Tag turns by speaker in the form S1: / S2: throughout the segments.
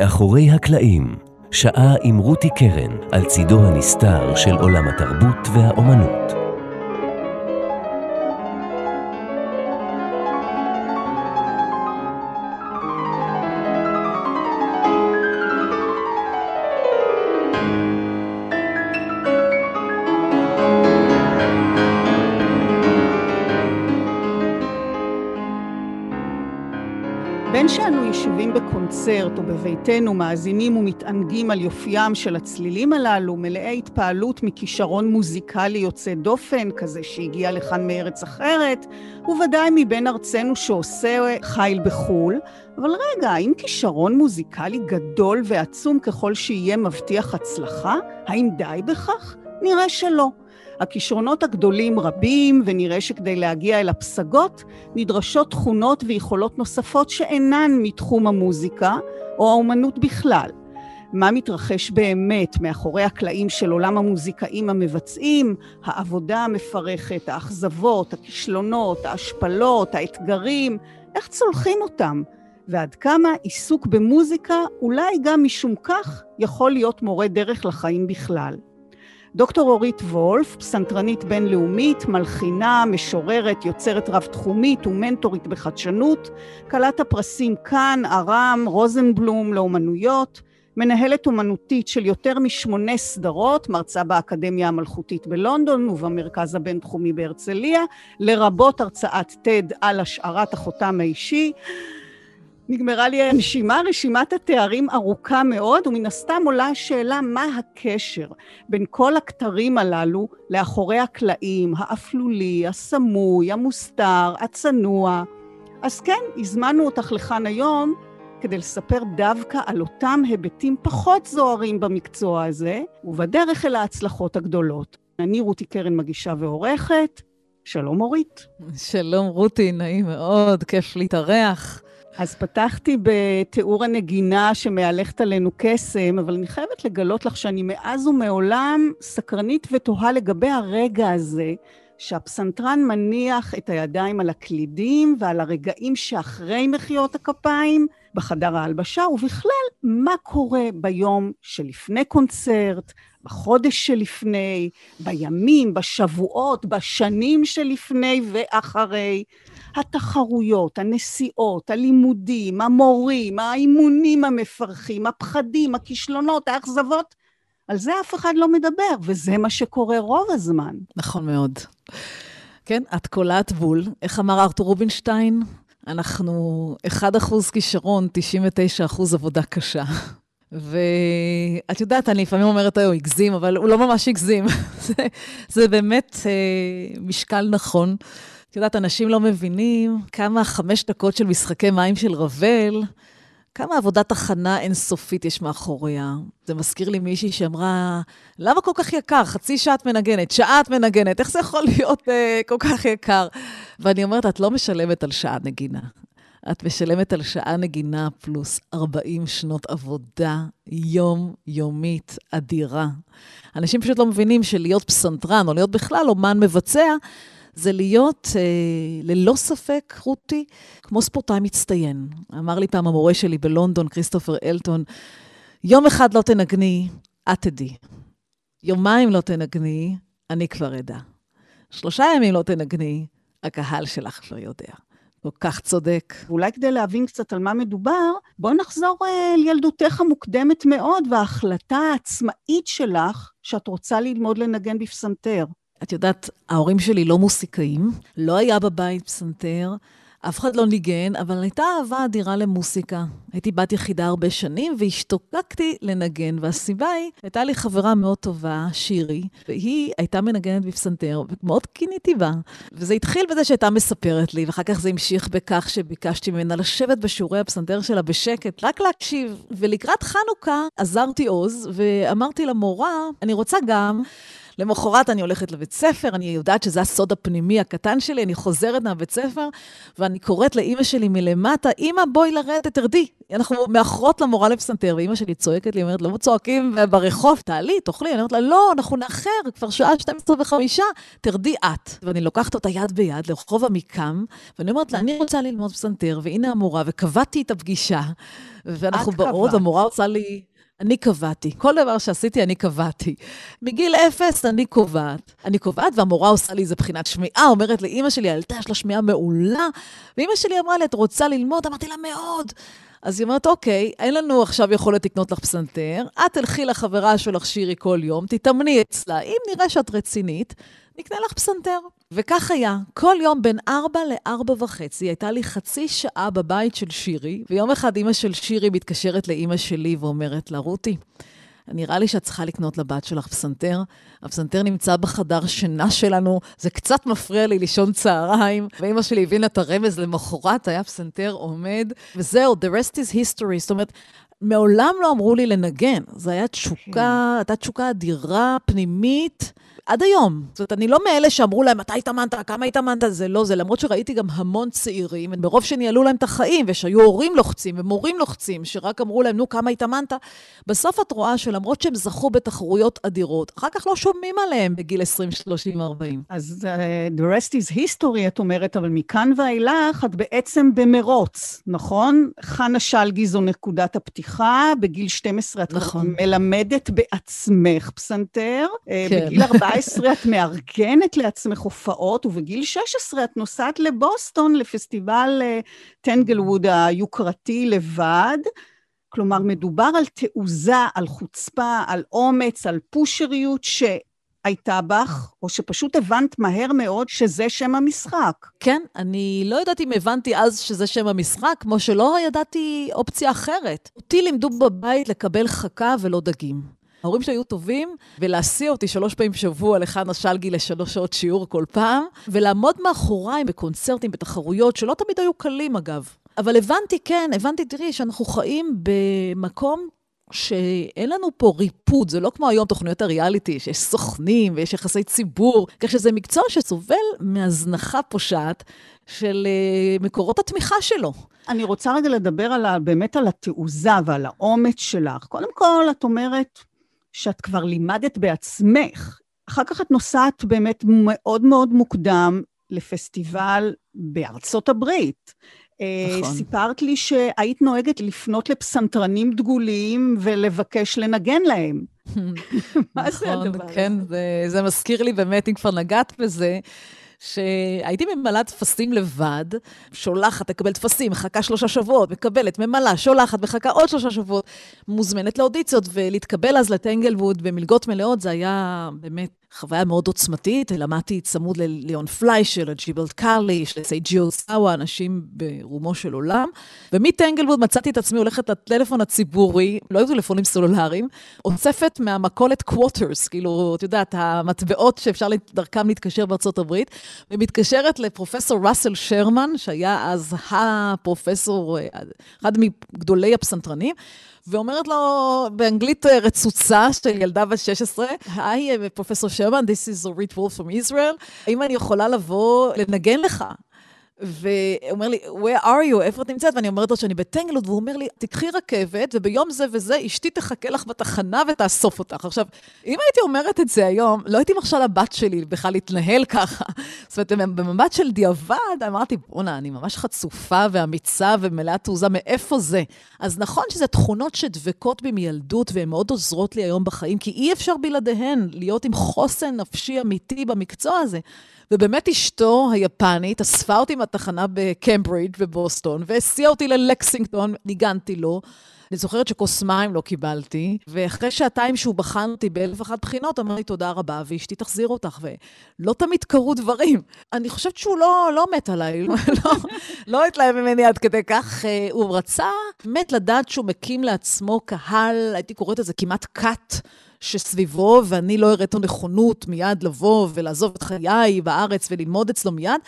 S1: מאחורי הקלעים, שעה עם רותי קרן על צידו הנסתר של עולם התרבות והאומנות.
S2: בביתנו, מאזינים ומתענגים על יופיים של הצלילים הללו, מלאי התפעלות מכישרון מוזיקלי יוצא דופן, כזה שהגיע לכאן מארץ אחרת, וודאי מבין ארצנו שעושה חיל בחו"ל, אבל רגע, האם כישרון מוזיקלי גדול ועצום ככל שיהיה מבטיח הצלחה? האם די בכך? נראה שלא. הכישרונות הגדולים רבים, ונראה שכדי להגיע אל הפסגות נדרשות תכונות ויכולות נוספות שאינן מתחום המוזיקה או האומנות בכלל. מה מתרחש באמת מאחורי הקלעים של עולם המוזיקאים המבצעים, העבודה המפרכת, האכזבות, הכישלונות, ההשפלות, האתגרים, איך צולחים אותם, ועד כמה עיסוק במוזיקה, אולי גם משום כך, יכול להיות מורה דרך לחיים בכלל. דוקטור אורית וולף, פסנתרנית בינלאומית, מלחינה, משוררת, יוצרת רב-תחומית ומנטורית בחדשנות, כלת הפרסים כאן, ארם, רוזנבלום לאומנויות, מנהלת אומנותית של יותר משמונה סדרות, מרצה באקדמיה המלכותית בלונדון ובמרכז הבינתחומי בהרצליה, לרבות הרצאת TED על השארת החותם האישי. נגמרה לי הנשימה, רשימת התארים ארוכה מאוד, ומן הסתם עולה השאלה מה הקשר בין כל הכתרים הללו לאחורי הקלעים, האפלולי, הסמוי, המוסתר, הצנוע. אז כן, הזמנו אותך לכאן היום כדי לספר דווקא על אותם היבטים פחות זוהרים במקצוע הזה, ובדרך אל ההצלחות הגדולות. אני רותי קרן מגישה ועורכת. שלום אורית.
S3: שלום רותי, נעים מאוד, כיף להתארח.
S2: אז פתחתי בתיאור הנגינה שמהלכת עלינו קסם, אבל אני חייבת לגלות לך שאני מאז ומעולם סקרנית ותוהה לגבי הרגע הזה, שהפסנתרן מניח את הידיים על הקלידים ועל הרגעים שאחרי מחיאות הכפיים בחדר ההלבשה, ובכלל, מה קורה ביום שלפני קונצרט, בחודש שלפני, בימים, בשבועות, בשנים שלפני ואחרי. התחרויות, הנסיעות, הלימודים, המורים, האימונים המפרכים, הפחדים, הכישלונות, האכזבות, על זה אף אחד לא מדבר, וזה מה שקורה רוב הזמן.
S3: נכון מאוד. כן, את קולעת בול. איך אמר ארתור רובינשטיין? אנחנו 1% כישרון, 99% עבודה קשה. ואת יודעת, אני לפעמים אומרת, הוא הגזים, אבל הוא לא ממש הגזים. זה, זה באמת אה, משקל נכון. את יודעת, אנשים לא מבינים כמה חמש דקות של משחקי מים של רבל, כמה עבודת הכנה אינסופית יש מאחוריה. זה מזכיר לי מישהי שאמרה, למה כל כך יקר? חצי שעה את מנגנת, שעה את מנגנת, איך זה יכול להיות uh, כל כך יקר? ואני אומרת, את לא משלמת על שעה נגינה. את משלמת על שעה נגינה פלוס 40 שנות עבודה יומיומית אדירה. אנשים פשוט לא מבינים שלהיות פסנתרן, או להיות בכלל אומן מבצע, זה להיות, אה, ללא ספק, רותי, כמו ספורטאי מצטיין. אמר לי פעם המורה שלי בלונדון, כריסטופר אלטון, יום אחד לא תנגני, את תדעי. יומיים לא תנגני, אני כבר אדע. שלושה ימים לא תנגני, הקהל שלך כבר יודע. כל כך צודק.
S2: ואולי כדי להבין קצת על מה מדובר, בואי נחזור אה, לילדותך המוקדמת מאוד וההחלטה העצמאית שלך שאת רוצה ללמוד לנגן בפסנתר.
S3: את יודעת, ההורים שלי לא מוסיקאים, לא היה בבית פסנתר, אף אחד לא ניגן, אבל הייתה אהבה אדירה למוסיקה. הייתי בת יחידה הרבה שנים, והשתוקקתי לנגן, והסיבה היא, הייתה לי חברה מאוד טובה, שירי, והיא הייתה מנגנת בפסנתר, ומאוד קיניתי בה. וזה התחיל בזה שהייתה מספרת לי, ואחר כך זה המשיך בכך שביקשתי ממנה לשבת בשיעורי הפסנתר שלה בשקט, רק להקשיב. ולקראת חנוכה עזרתי עוז, ואמרתי למורה, אני רוצה גם... למחרת אני הולכת לבית ספר, אני יודעת שזה הסוד הפנימי הקטן שלי, אני חוזרת מהבית ספר, ואני קוראת לאימא שלי מלמטה, אימא, בואי לרדת, תרדי. אנחנו מאחרות למורה לפסנתר, ואימא שלי צועקת לי, אומרת, לא צועקים ברחוב, תעלי, תאכלי. אני אומרת לה, לא, אנחנו נאחר, כבר שעה 12 וחמישה, תרדי את. ואני לוקחת אותה יד ביד לרחוב עמיקם, ואני אומרת לה, אני רוצה ללמוד פסנתר, והנה המורה, וקבעתי את הפגישה. ואנחנו באות, המורה עושה לי... אני קבעתי. כל דבר שעשיתי, אני קבעתי. מגיל אפס אני קובעת. אני קובעת, והמורה עושה לי איזה בחינת שמיעה, אומרת לי, אימא שלי, הילדה יש לה שמיעה מעולה, ואימא שלי אמרה לי, את רוצה ללמוד? אמרתי לה, מאוד. אז היא אומרת, אוקיי, אין לנו עכשיו יכולת לקנות לך פסנתר, את תלכי לחברה שלך שירי כל יום, תתאמני אצלה, אם נראה שאת רצינית, נקנה לך פסנתר. וכך היה, כל יום בין ארבע לארבע וחצי הייתה לי חצי שעה בבית של שירי, ויום אחד אימא של שירי מתקשרת לאימא שלי ואומרת לה, רותי, נראה לי שאת צריכה לקנות לבת שלך פסנתר. הפסנתר נמצא בחדר שינה שלנו, זה קצת מפריע לי לישון צהריים. ואימא שלי הבינה את הרמז למחרת, היה פסנתר עומד, וזהו, the rest is history. זאת אומרת, מעולם לא אמרו לי לנגן. זו הייתה תשוקה, כן. הייתה תשוקה אדירה, פנימית. עד היום. זאת אומרת, אני לא מאלה שאמרו להם, מתי התאמנת, כמה התאמנת, זה לא זה. למרות שראיתי גם המון צעירים, מרוב שניהלו להם את החיים, ושהיו הורים לוחצים ומורים לוחצים, שרק אמרו להם, נו, כמה התאמנת, בסוף את רואה שלמרות שהם זכו בתחרויות אדירות, אחר כך לא שומעים עליהם בגיל 20, 30, 40.
S2: אז uh, the rest is history, את אומרת, אבל מכאן ואילך את בעצם במרוץ, נכון? חנה שלגי זו נקודת הפתיחה, בגיל 12 את נכון. מלמדת בעצמך פסנתר, אה, כן. בגיל 14 17 את מארגנת לעצמך הופעות, ובגיל 16 את נוסעת לבוסטון לפסטיבל טנגלווד אה, היוקרתי לבד. כלומר, מדובר על תעוזה, על חוצפה, על אומץ, על פושריות שהייתה בך, או שפשוט הבנת מהר מאוד שזה שם המשחק.
S3: כן, אני לא יודעת אם הבנתי אז שזה שם המשחק, כמו שלא ידעתי אופציה אחרת. אותי לימדו בבית לקבל חכה ולא דגים. ההורים שלי היו טובים, ולהסיע אותי שלוש פעמים בשבוע לחנה שלגי לשלוש שעות שיעור כל פעם, ולעמוד מאחוריי בקונצרטים, בתחרויות, שלא תמיד היו קלים אגב. אבל הבנתי, כן, הבנתי, תראי, שאנחנו חיים במקום שאין לנו פה ריפוד, זה לא כמו היום תוכניות הריאליטי, שיש סוכנים ויש יחסי ציבור, כך שזה מקצוע שסובל מהזנחה פושעת של uh, מקורות התמיכה שלו.
S2: אני רוצה רגע לדבר על ה, באמת על התעוזה ועל האומץ שלך. קודם כל, את אומרת, שאת כבר לימדת בעצמך. אחר כך את נוסעת באמת מאוד מאוד מוקדם לפסטיבל בארצות הברית. אה, נכון. סיפרת לי שהיית נוהגת לפנות לפסנתרנים דגולים ולבקש לנגן להם.
S3: מה זה נכון, הדבר הזה? כן, זה, זה מזכיר לי באמת, אם כבר נגעת בזה, שהייתי ממלאה טפסים לבד, שולחת, לקבל טפסים, מחכה שלושה שבועות, מקבלת, ממלאה, שולחת, מחכה עוד שלושה שבועות, מוזמנת לאודיציות, ולהתקבל אז לטנגלווד במלגות מלאות, זה היה באמת חוויה מאוד עוצמתית, למדתי צמוד לליאון פליישר, לג'יבל קרליש, לסייג'יו סאווה, אנשים ברומו של עולם. ומטנגלווד מצאתי את עצמי הולכת לטלפון הציבורי, לא היו טלפונים סלולריים, אוספת מהמכולת קווטרס, כאילו, את יודעת, המטבעות שאפשר דרכם להתקשר בארצות הברית, ומתקשרת לפרופסור ראסל שרמן, שהיה אז הפרופסור, אחד מגדולי הפסנתרנים, ואומרת לו באנגלית אה, רצוצה של ילדה בת 16, היי, פרופסור שרמן, this is Orit Wolf from Israel, האם אני יכולה לבוא לנגן לך? והוא אומר לי, where are you? איפה את נמצאת? ואני אומרת לו שאני בטנגלוד, והוא אומר לי, תקחי רכבת, וביום זה וזה אשתי תחכה לך בתחנה ותאסוף אותך. עכשיו, אם הייתי אומרת את זה היום, לא הייתי מרשה לבת שלי בכלל להתנהל ככה. זאת אומרת, במבט של דיעבד, אמרתי, בואנה, אני ממש חצופה ואמיצה ומלאה תעוזה, מאיפה זה? אז נכון שזה תכונות שדבקות בי מילדות, והן מאוד עוזרות לי היום בחיים, כי אי אפשר בלעדיהן להיות עם חוסן נפשי אמיתי במקצוע הזה. ובאמת אשתו היפנית אספה אותי מהתחנה בקמברידג' בבוסטון, והסיעה אותי ללקסינגטון, ניגנתי לו. אני זוכרת שכוס מים לא קיבלתי, ואחרי שעתיים שהוא בחן אותי באלף אחת בחינות, אמר לי תודה רבה, ואשתי תחזיר אותך, ולא תמיד קרו דברים. אני חושבת שהוא לא, לא מת עליי, לא, לא התלהב ממני עד כדי כך. אה, הוא רצה באמת לדעת שהוא מקים לעצמו קהל, הייתי קוראת לזה כמעט כת. שסביבו, ואני לא הראיתו נכונות מיד לבוא ולעזוב את חיי בארץ וללמוד אצלו מיד.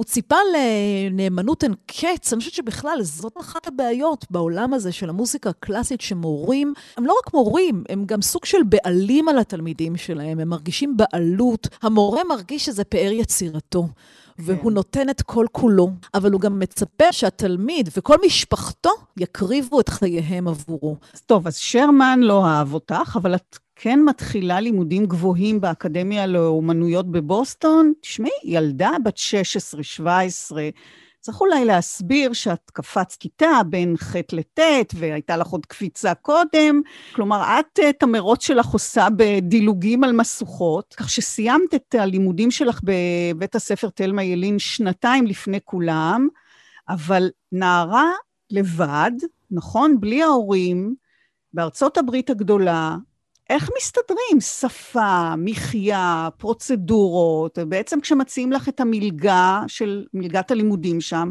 S3: הוא ציפה לנאמנות אין קץ. אני חושבת שבכלל זאת אחת הבעיות בעולם הזה של המוזיקה הקלאסית, שמורים, הם לא רק מורים, הם גם סוג של בעלים על התלמידים שלהם, הם מרגישים בעלות. המורה מרגיש שזה פאר יצירתו. והוא נותן את כל כולו, אבל הוא גם מצפה שהתלמיד וכל משפחתו יקריבו את חייהם עבורו.
S2: טוב, אז שרמן לא אהב אותך, אבל את כן מתחילה לימודים גבוהים באקדמיה לאומנויות בבוסטון. תשמעי, ילדה בת 16-17, צריך אולי להסביר שאת קפצת כיתה בין ח' לט' והייתה לך עוד קפיצה קודם. כלומר, את את המרוץ שלך עושה בדילוגים על משוכות, כך שסיימת את הלימודים שלך בבית הספר תלמה ילין שנתיים לפני כולם, אבל נערה לבד, נכון? בלי ההורים, בארצות הברית הגדולה, איך מסתדרים שפה, מחיה, פרוצדורות? בעצם כשמציעים לך את המלגה של מלגת הלימודים שם,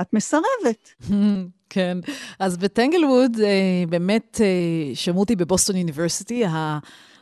S2: את מסרבת.
S3: כן, אז בטנגלווד אה, באמת אה, שמעו אותי בבוסטון יוניברסיטי,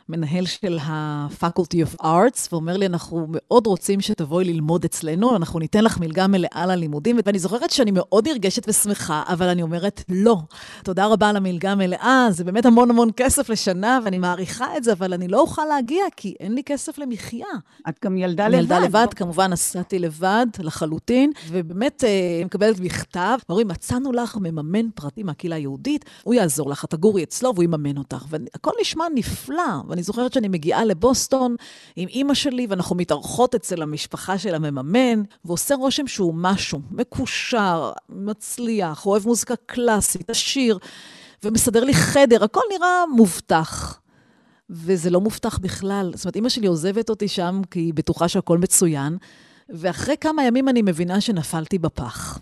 S3: המנהל של ה-Faculty of Arts, ואומר לי, אנחנו מאוד רוצים שתבואי ללמוד אצלנו, אנחנו ניתן לך מלגה מלאה ללימודים. ואני זוכרת שאני מאוד נרגשת ושמחה, אבל אני אומרת, לא. תודה רבה על המלגה המלאה, זה באמת המון המון כסף לשנה, ואני מעריכה את זה, אבל אני לא אוכל להגיע, כי אין לי כסף למחיה.
S2: את גם ילדה לבד.
S3: ילדה לבד, כמובן נסעתי לבד לחלוטין, ובאמת אה, מקבלת מכתב, אומרים, מצאנו לך מממן פרטי מהקהילה היהודית, הוא יעזור לך, תגורי אצלו והוא יממן אותך. והכל נשמע נפלא, ואני זוכרת שאני מגיעה לבוסטון עם אימא שלי, ואנחנו מתארחות אצל המשפחה של המממן, ועושה רושם שהוא משהו, מקושר, מצליח, אוהב מוזיקה קלאסית, עשיר, ומסדר לי חדר, הכל נראה מובטח. וזה לא מובטח בכלל. זאת אומרת, אימא שלי עוזבת אותי שם כי היא בטוחה שהכל מצוין, ואחרי כמה ימים אני מבינה שנפלתי בפח.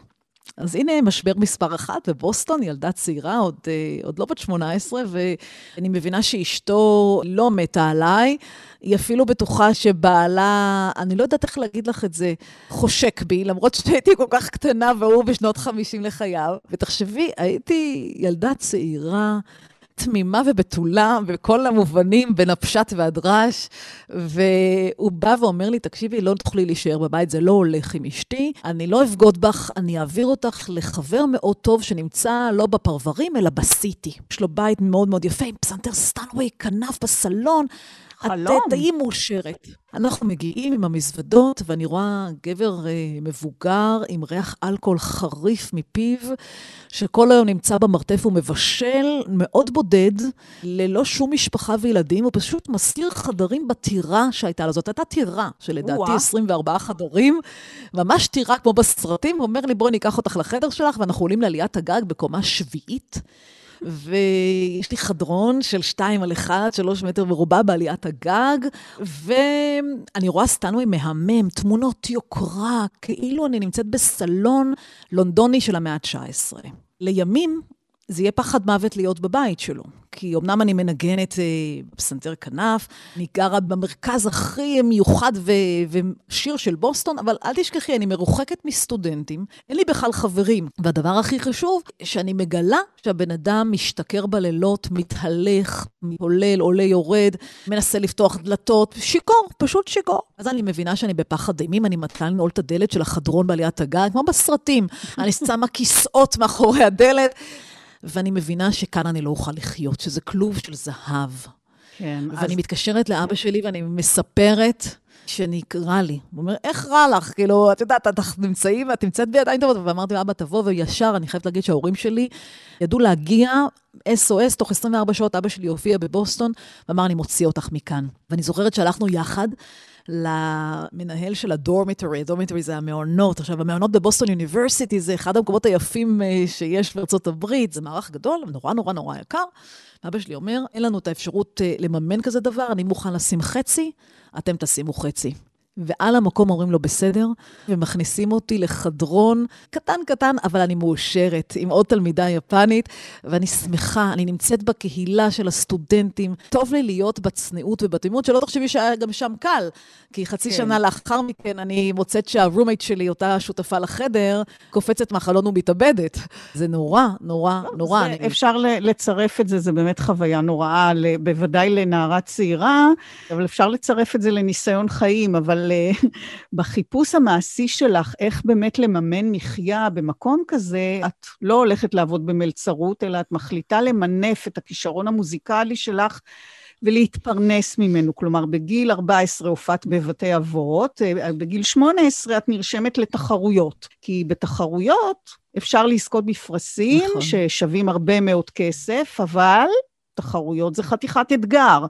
S3: אז הנה משבר מספר אחת בבוסטון, ילדה צעירה, עוד, אה, עוד לא בת 18, ואני מבינה שאשתו לא מתה עליי. היא אפילו בטוחה שבעלה, אני לא יודעת איך להגיד לך את זה, חושק בי, למרות שהייתי כל כך קטנה והוא בשנות 50 לחייו. ותחשבי, הייתי ילדה צעירה. תמימה ובתולה בכל המובנים, בין הפשט והדרש, והוא בא ואומר לי, תקשיבי, לא תוכלי להישאר בבית, זה לא הולך עם אשתי, אני לא אבגוד בך, אני אעביר אותך לחבר מאוד טוב שנמצא לא בפרברים, אלא בסיטי. יש לו בית מאוד מאוד יפה, עם פסנתר סטנווי, כנף בסלון.
S2: חלום.
S3: את תהיי מאושרת. אנחנו מגיעים עם המזוודות, ואני רואה גבר אה, מבוגר עם ריח אלכוהול חריף מפיו, שכל היום נמצא במרתף ומבשל, מאוד בודד, ללא שום משפחה וילדים, הוא פשוט מסתיר חדרים בטירה שהייתה לו. זאת הייתה טירה, שלדעתי 24 חדרים, ממש טירה כמו בסרטים, הוא אומר לי, בואי ניקח אותך לחדר שלך, ואנחנו עולים לעליית הגג בקומה שביעית. ויש לי חדרון של שתיים על אחד, שלוש מטר מרובע בעליית הגג, ואני רואה סטנווי מהמם, תמונות יוקרה, כאילו אני נמצאת בסלון לונדוני של המאה ה-19. לימים זה יהיה פחד מוות להיות בבית שלו. כי אמנם אני מנגנת אה, בפסנתר כנף, אני גרה במרכז הכי מיוחד ושיר של בוסטון, אבל אל תשכחי, אני מרוחקת מסטודנטים, אין לי בכלל חברים. והדבר הכי חשוב, שאני מגלה שהבן אדם משתכר בלילות, מתהלך, עולל, עולה, יורד, מנסה לפתוח דלתות, שיכור, פשוט שיכור. אז אני מבינה שאני בפחד אימים, אני מתחילה לנעול את הדלת של החדרון בעליית הגג, כמו בסרטים. אני שמה כיסאות מאחורי הדלת. ואני מבינה שכאן אני לא אוכל לחיות, שזה כלוב של זהב. כן, ואני אז... מתקשרת לאבא שלי ואני מספרת שנקרא לי. הוא אומר, איך רע לך? כאילו, את יודעת, את נמצאים, את נמצאת בידיים טובות. ואמרתי, אבא, תבוא, וישר, אני חייבת להגיד שההורים שלי ידעו להגיע, SOS, תוך 24 שעות אבא שלי הופיע בבוסטון, ואמר, אני מוציא אותך מכאן. ואני זוכרת שהלכנו יחד. למנהל של הדורמיטורי, הדורמיטורי זה המעונות. עכשיו, המעונות בבוסטון יוניברסיטי זה אחד המקומות היפים אה, שיש בארצות הברית, זה מערך גדול, נורא נורא נורא יקר. אבא שלי אומר, אין לנו את האפשרות אה, לממן כזה דבר, אני מוכן לשים חצי, אתם תשימו חצי. ועל המקום אומרים לו בסדר, ומכניסים אותי לחדרון קטן קטן, אבל אני מאושרת, עם עוד תלמידה יפנית, ואני שמחה, אני נמצאת בקהילה של הסטודנטים. טוב לי להיות בצניעות ובתמימות, שלא תחשבי שהיה גם שם קל, כי חצי כן. שנה לאחר מכן אני מוצאת שהרומייט שלי, אותה שותפה לחדר, קופצת מהחלון ומתאבדת. זה נורא, נורא, לא, נורא. זה,
S2: אני... אפשר לצרף את זה, זה באמת חוויה נוראה, בוודאי לנערה צעירה, אבל אפשר לצרף את זה לניסיון חיים, אבל... אבל uh, בחיפוש המעשי שלך, איך באמת לממן מחיה במקום כזה, את לא הולכת לעבוד במלצרות, אלא את מחליטה למנף את הכישרון המוזיקלי שלך ולהתפרנס ממנו. כלומר, בגיל 14 הופעת בבתי אבות, אה, בגיל 18 את נרשמת לתחרויות. כי בתחרויות אפשר לזכות בפרסים נכון. ששווים הרבה מאוד כסף, אבל תחרויות זה חתיכת אתגר.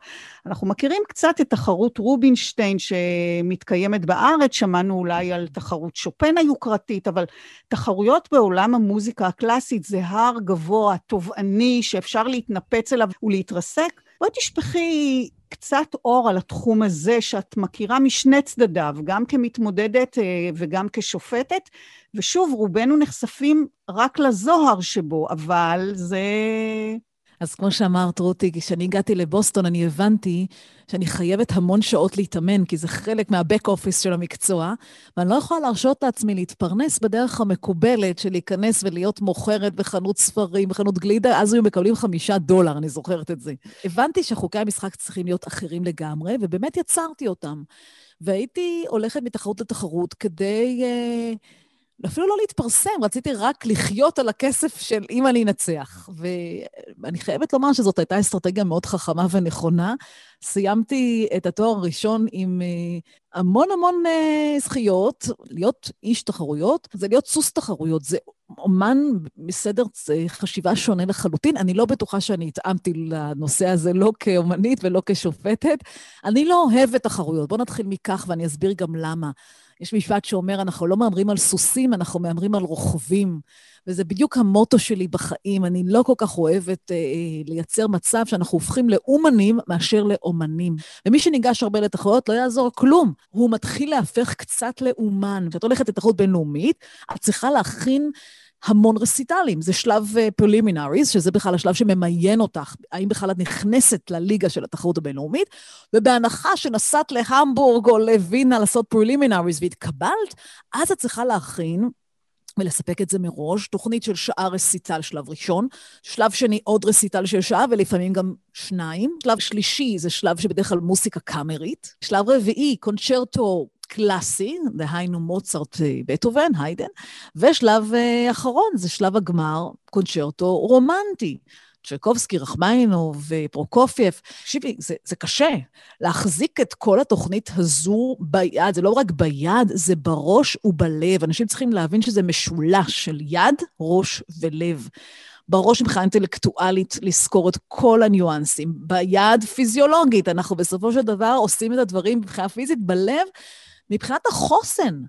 S2: אנחנו מכירים קצת את תחרות רובינשטיין שמתקיימת בארץ, שמענו אולי על תחרות שופן היוקרתית, אבל תחרויות בעולם המוזיקה הקלאסית זה הר גבוה, תובעני, שאפשר להתנפץ אליו ולהתרסק. בואי תשפכי קצת אור על התחום הזה שאת מכירה משני צדדיו, גם כמתמודדת אה, וגם כשופטת, ושוב, רובנו נחשפים רק לזוהר שבו, אבל זה
S3: אז כמו שאמרת, רותי, כשאני הגעתי לבוסטון, אני הבנתי שאני חייבת המון שעות להתאמן, כי זה חלק מהבק אופיס של המקצוע, ואני לא יכולה להרשות לעצמי להתפרנס בדרך המקובלת של להיכנס ולהיות מוכרת בחנות ספרים, בחנות גלידה, אז היו מקבלים חמישה דולר, אני זוכרת את זה. הבנתי שחוקי המשחק צריכים להיות אחרים לגמרי, ובאמת יצרתי אותם. והייתי הולכת מתחרות לתחרות כדי... Uh, אפילו לא להתפרסם, רציתי רק לחיות על הכסף של אם אני אנצח. ואני חייבת לומר שזאת הייתה אסטרטגיה מאוד חכמה ונכונה. סיימתי את התואר הראשון עם אה, המון המון אה, זכיות. להיות איש תחרויות זה להיות סוס תחרויות. זה אומן מסדר חשיבה שונה לחלוטין. אני לא בטוחה שאני התאמתי לנושא הזה, לא כאומנית ולא כשופטת. אני לא אוהבת תחרויות. בואו נתחיל מכך ואני אסביר גם למה. יש משפט שאומר, אנחנו לא מהמרים על סוסים, אנחנו מהמרים על רוכבים. וזה בדיוק המוטו שלי בחיים. אני לא כל כך אוהבת אה, לייצר מצב שאנחנו הופכים לאומנים מאשר לאומנים. ומי שניגש הרבה לתחרויות, לא יעזור כלום. הוא מתחיל להפך קצת לאומן. כשאת הולכת לתחרות בינלאומית, את צריכה להכין... המון רסיטלים. זה שלב פולימינריז, uh, שזה בכלל השלב שממיין אותך, האם בכלל את נכנסת לליגה של התחרות הבינלאומית, ובהנחה שנסעת להמבורג או לווינה לעשות preliminaries והתקבלת, אז את צריכה להכין ולספק את זה מראש, תוכנית של שעה רסיטל, שלב ראשון, שלב שני עוד רסיטל של שעה ולפעמים גם שניים, שלב שלישי זה שלב שבדרך כלל מוסיקה קאמרית, שלב רביעי קונצ'רטו קלאסי, דהיינו מוצרט אה, בטהובן, היידן, ושלב אה, אחרון זה שלב הגמר, קונצ'רטו רומנטי. צ'ייקובסקי, רחמנינוב ופרוקופייב. תקשיבי, זה, זה קשה. להחזיק את כל התוכנית הזו ביד, זה לא רק ביד, זה בראש ובלב. אנשים צריכים להבין שזה משולש של יד, ראש ולב. בראש מבחינה אינטלקטואלית לזכור את כל הניואנסים. ביד פיזיולוגית, אנחנו בסופו של דבר עושים את הדברים מבחינה פיזית, בלב מבחינת החוסן.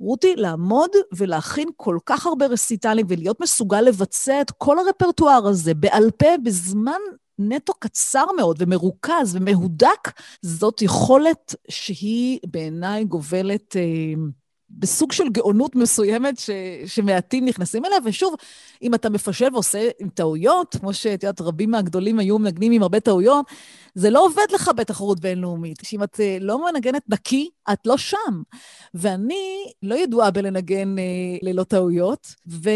S3: רותי, לעמוד ולהכין כל כך הרבה רסיטלים ולהיות מסוגל לבצע את כל הרפרטואר הזה בעל פה בזמן נטו קצר מאוד ומרוכז ומהודק, זאת יכולת שהיא בעיניי גובלת... אה, בסוג של גאונות מסוימת ש, שמעטים נכנסים אליה, ושוב, אם אתה מפשל ועושה עם טעויות, כמו שאת יודעת, רבים מהגדולים היו מנגנים עם הרבה טעויות, זה לא עובד לך בתחרות בינלאומית. שאם את אה, לא מנגנת נקי, את לא שם. ואני לא ידועה בלנגן אה, ללא טעויות, ו...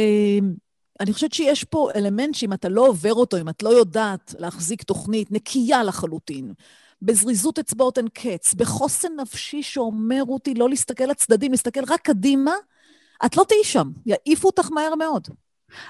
S3: אני חושבת שיש פה אלמנט שאם אתה לא עובר אותו, אם את לא יודעת להחזיק תוכנית נקייה לחלוטין, בזריזות אצבעות אין קץ, בחוסן נפשי שאומר אותי לא להסתכל לצדדים, להסתכל רק קדימה, את לא תהיי שם, יעיפו אותך מהר מאוד.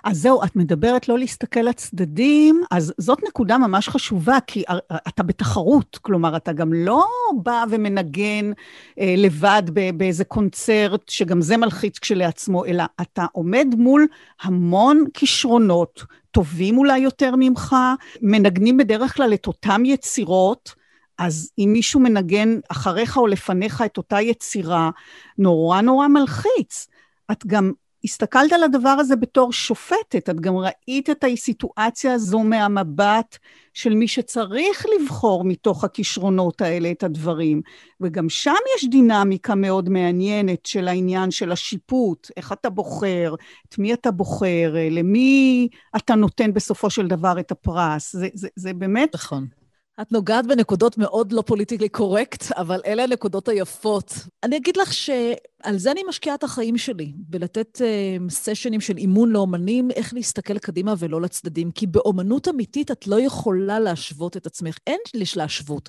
S2: אז זהו, את מדברת לא להסתכל לצדדים, אז זאת נקודה ממש חשובה, כי אתה בתחרות, כלומר, אתה גם לא בא ומנגן אה, לבד באיזה קונצרט, שגם זה מלחיץ כשלעצמו, אלא אתה עומד מול המון כישרונות, טובים אולי יותר ממך, מנגנים בדרך כלל את אותם יצירות, אז אם מישהו מנגן אחריך או לפניך את אותה יצירה, נורא נורא מלחיץ. את גם הסתכלת על הדבר הזה בתור שופטת, את גם ראית את הסיטואציה הזו מהמבט של מי שצריך לבחור מתוך הכישרונות האלה את הדברים. וגם שם יש דינמיקה מאוד מעניינת של העניין של השיפוט, איך אתה בוחר, את מי אתה בוחר, למי אתה נותן בסופו של דבר את הפרס. זה, זה, זה באמת...
S3: נכון. את נוגעת בנקודות מאוד לא פוליטיקלי קורקט, אבל אלה הנקודות היפות. אני אגיד לך שעל זה אני משקיעה את החיים שלי, בלתת uh, סשנים של אימון לאומנים, איך להסתכל קדימה ולא לצדדים. כי באומנות אמיתית את לא יכולה להשוות את עצמך. אין יש להשוות.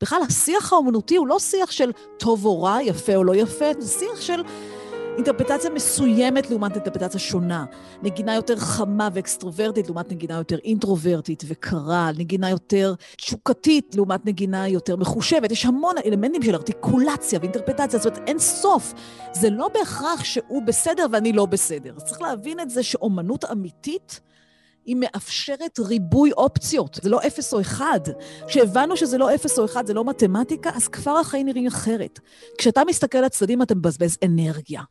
S3: בכלל, השיח האומנותי הוא לא שיח של טוב או רע, יפה או לא יפה, זה שיח של... אינטרפטציה מסוימת לעומת אינטרפטציה שונה. נגינה יותר חמה ואקסטרוברטית לעומת נגינה יותר אינטרוברטית וקרה, נגינה יותר תשוקתית לעומת נגינה יותר מחושבת. יש המון אלמנטים של ארטיקולציה ואינטרפטציה, זאת אומרת, אין סוף. זה לא בהכרח שהוא בסדר ואני לא בסדר. צריך להבין את זה שאומנות אמיתית... היא מאפשרת ריבוי אופציות, זה לא אפס או אחד. כשהבנו שזה לא אפס או אחד, זה לא מתמטיקה, אז כבר החיים נראים אחרת. כשאתה מסתכל לצדדים, אתה מבזבז אנרגיה.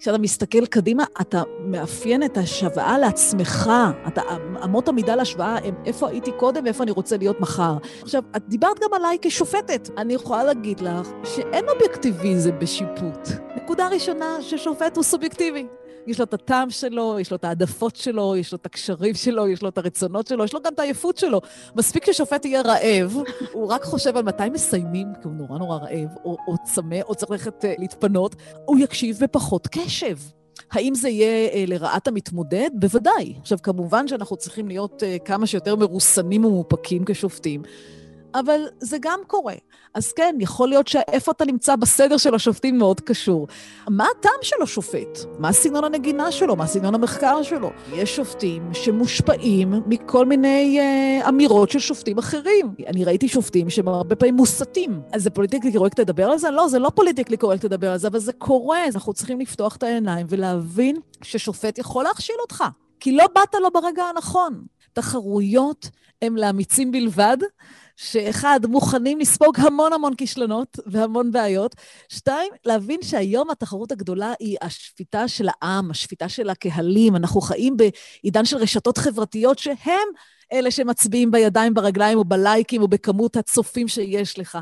S3: כשאתה מסתכל קדימה, אתה מאפיין את השוואה לעצמך. אתה, אמות המידה להשוואה הם איפה הייתי קודם ואיפה אני רוצה להיות מחר. עכשיו, את דיברת גם עליי כשופטת. אני יכולה להגיד לך שאין אובייקטיביזם בשיפוט. נקודה ראשונה, ששופט הוא סובייקטיבי. יש לו את הטעם שלו, יש לו את העדפות שלו, יש לו את הקשרים שלו, יש לו את הרצונות שלו, יש לו גם את העייפות שלו. מספיק ששופט יהיה רעב, הוא רק חושב על מתי מסיימים, כי הוא נורא נורא רעב, או, או צמא, או צריך ללכת uh, להתפנות, הוא יקשיב בפחות קשב. האם זה יהיה אה, לרעת המתמודד? בוודאי. עכשיו, כמובן שאנחנו צריכים להיות אה, כמה שיותר מרוסנים ומאופקים כשופטים, אבל זה גם קורה. אז כן, יכול להיות שאיפה אתה נמצא בסדר של השופטים מאוד קשור. מה הטעם של השופט? מה סגנון הנגינה שלו? מה סגנון המחקר שלו? יש שופטים שמושפעים מכל מיני אה, אמירות של שופטים אחרים. אני ראיתי שופטים שהם הרבה פעמים מוסתים. אז זה politically correct לדבר על זה? לא, זה לא politically correct לדבר על זה, אבל זה קורה. אנחנו צריכים לפתוח את העיניים ולהבין ששופט יכול להכשיל אותך. כי לא באת לו ברגע הנכון. תחרויות הם לאמיצים בלבד, שאחד, מוכנים לספוג המון המון כישלונות והמון בעיות. שתיים, להבין שהיום התחרות הגדולה היא השפיטה של העם, השפיטה של הקהלים. אנחנו חיים בעידן של רשתות חברתיות שהם אלה שמצביעים בידיים, ברגליים או בלייקים או בכמות הצופים שיש לך.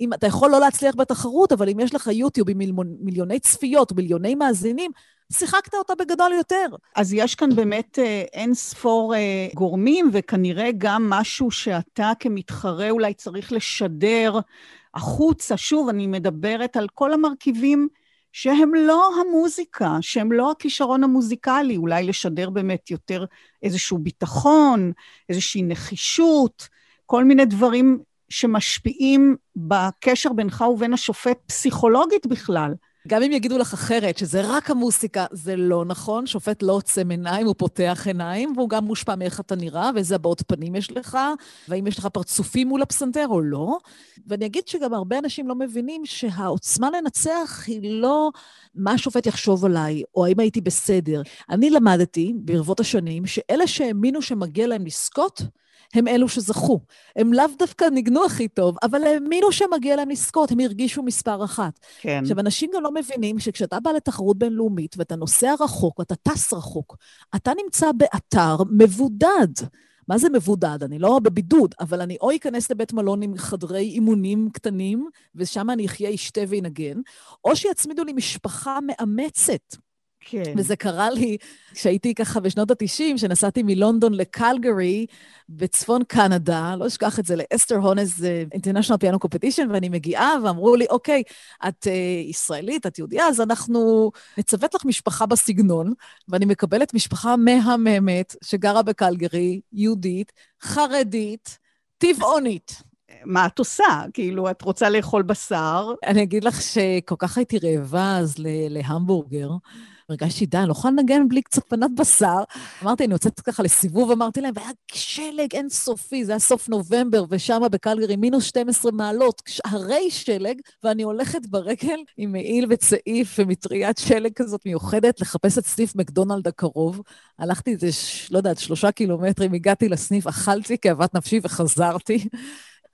S3: אם אתה יכול לא להצליח בתחרות, אבל אם יש לך יוטיוב עם מיליוני צפיות או מיליוני מאזינים, שיחקת אותה בגדול יותר.
S2: אז יש כאן באמת אה, אין ספור אה, גורמים, וכנראה גם משהו שאתה כמתחרה אולי צריך לשדר החוצה. שוב, אני מדברת על כל המרכיבים שהם לא המוזיקה, שהם לא הכישרון המוזיקלי, אולי לשדר באמת יותר איזשהו ביטחון, איזושהי נחישות, כל מיני דברים שמשפיעים בקשר בינך ובין השופט פסיכולוגית בכלל.
S3: גם אם יגידו לך אחרת, שזה רק המוסיקה, זה לא נכון. שופט לא עוצם עיניים, הוא פותח עיניים, והוא גם מושפע מאיך אתה נראה, ואיזה הבעות פנים יש לך, והאם יש לך פרצופים מול הפסנתר או לא. ואני אגיד שגם הרבה אנשים לא מבינים שהעוצמה לנצח היא לא מה השופט יחשוב עליי, או האם הייתי בסדר. אני למדתי ברבות השנים שאלה שהאמינו שמגיע להם לזכות, הם אלו שזכו. הם לאו דווקא ניגנו הכי טוב, אבל האמינו שמגיע להם לזכות, הם הרגישו מספר אחת. כן. עכשיו, אנשים גם לא מבינים שכשאתה בא לתחרות בינלאומית ואתה נוסע רחוק ואתה טס רחוק, אתה נמצא באתר מבודד. מה זה מבודד? אני לא בבידוד, אבל אני או אכנס לבית מלון עם חדרי אימונים קטנים, ושם אני אחיה, אשתה ואנגן, או שיצמידו לי משפחה מאמצת. כן. וזה קרה לי כשהייתי ככה בשנות ה-90, שנסעתי מלונדון לקלגרי בצפון קנדה, לא אשכח את זה, לאסטר הונס אינטרנשיונל פיאנו קומפטישן, ואני מגיעה, ואמרו לי, אוקיי, את uh, ישראלית, את יהודייה, אז אנחנו נצוות לך משפחה בסגנון, ואני מקבלת משפחה מהממת שגרה בקלגרי, יהודית, חרדית, טבעונית.
S2: מה את עושה? כאילו, את רוצה לאכול בשר?
S3: אני אגיד לך שכל כך הייתי רעבה אז להמבורגר. הרגשתי, די, אני לא יכולה לנגן בלי קצת פנת בשר. אמרתי, אני יוצאת ככה לסיבוב, אמרתי להם, והיה שלג אינסופי, זה היה סוף נובמבר, ושם בקלגרי מינוס 12 מעלות, הרי שלג, ואני הולכת ברגל עם מעיל וצעיף ומטריית שלג כזאת מיוחדת לחפש את סניף מקדונלד הקרוב. הלכתי איזה, לא יודעת, שלושה קילומטרים, הגעתי לסניף, אכלתי כאוות נפשי וחזרתי.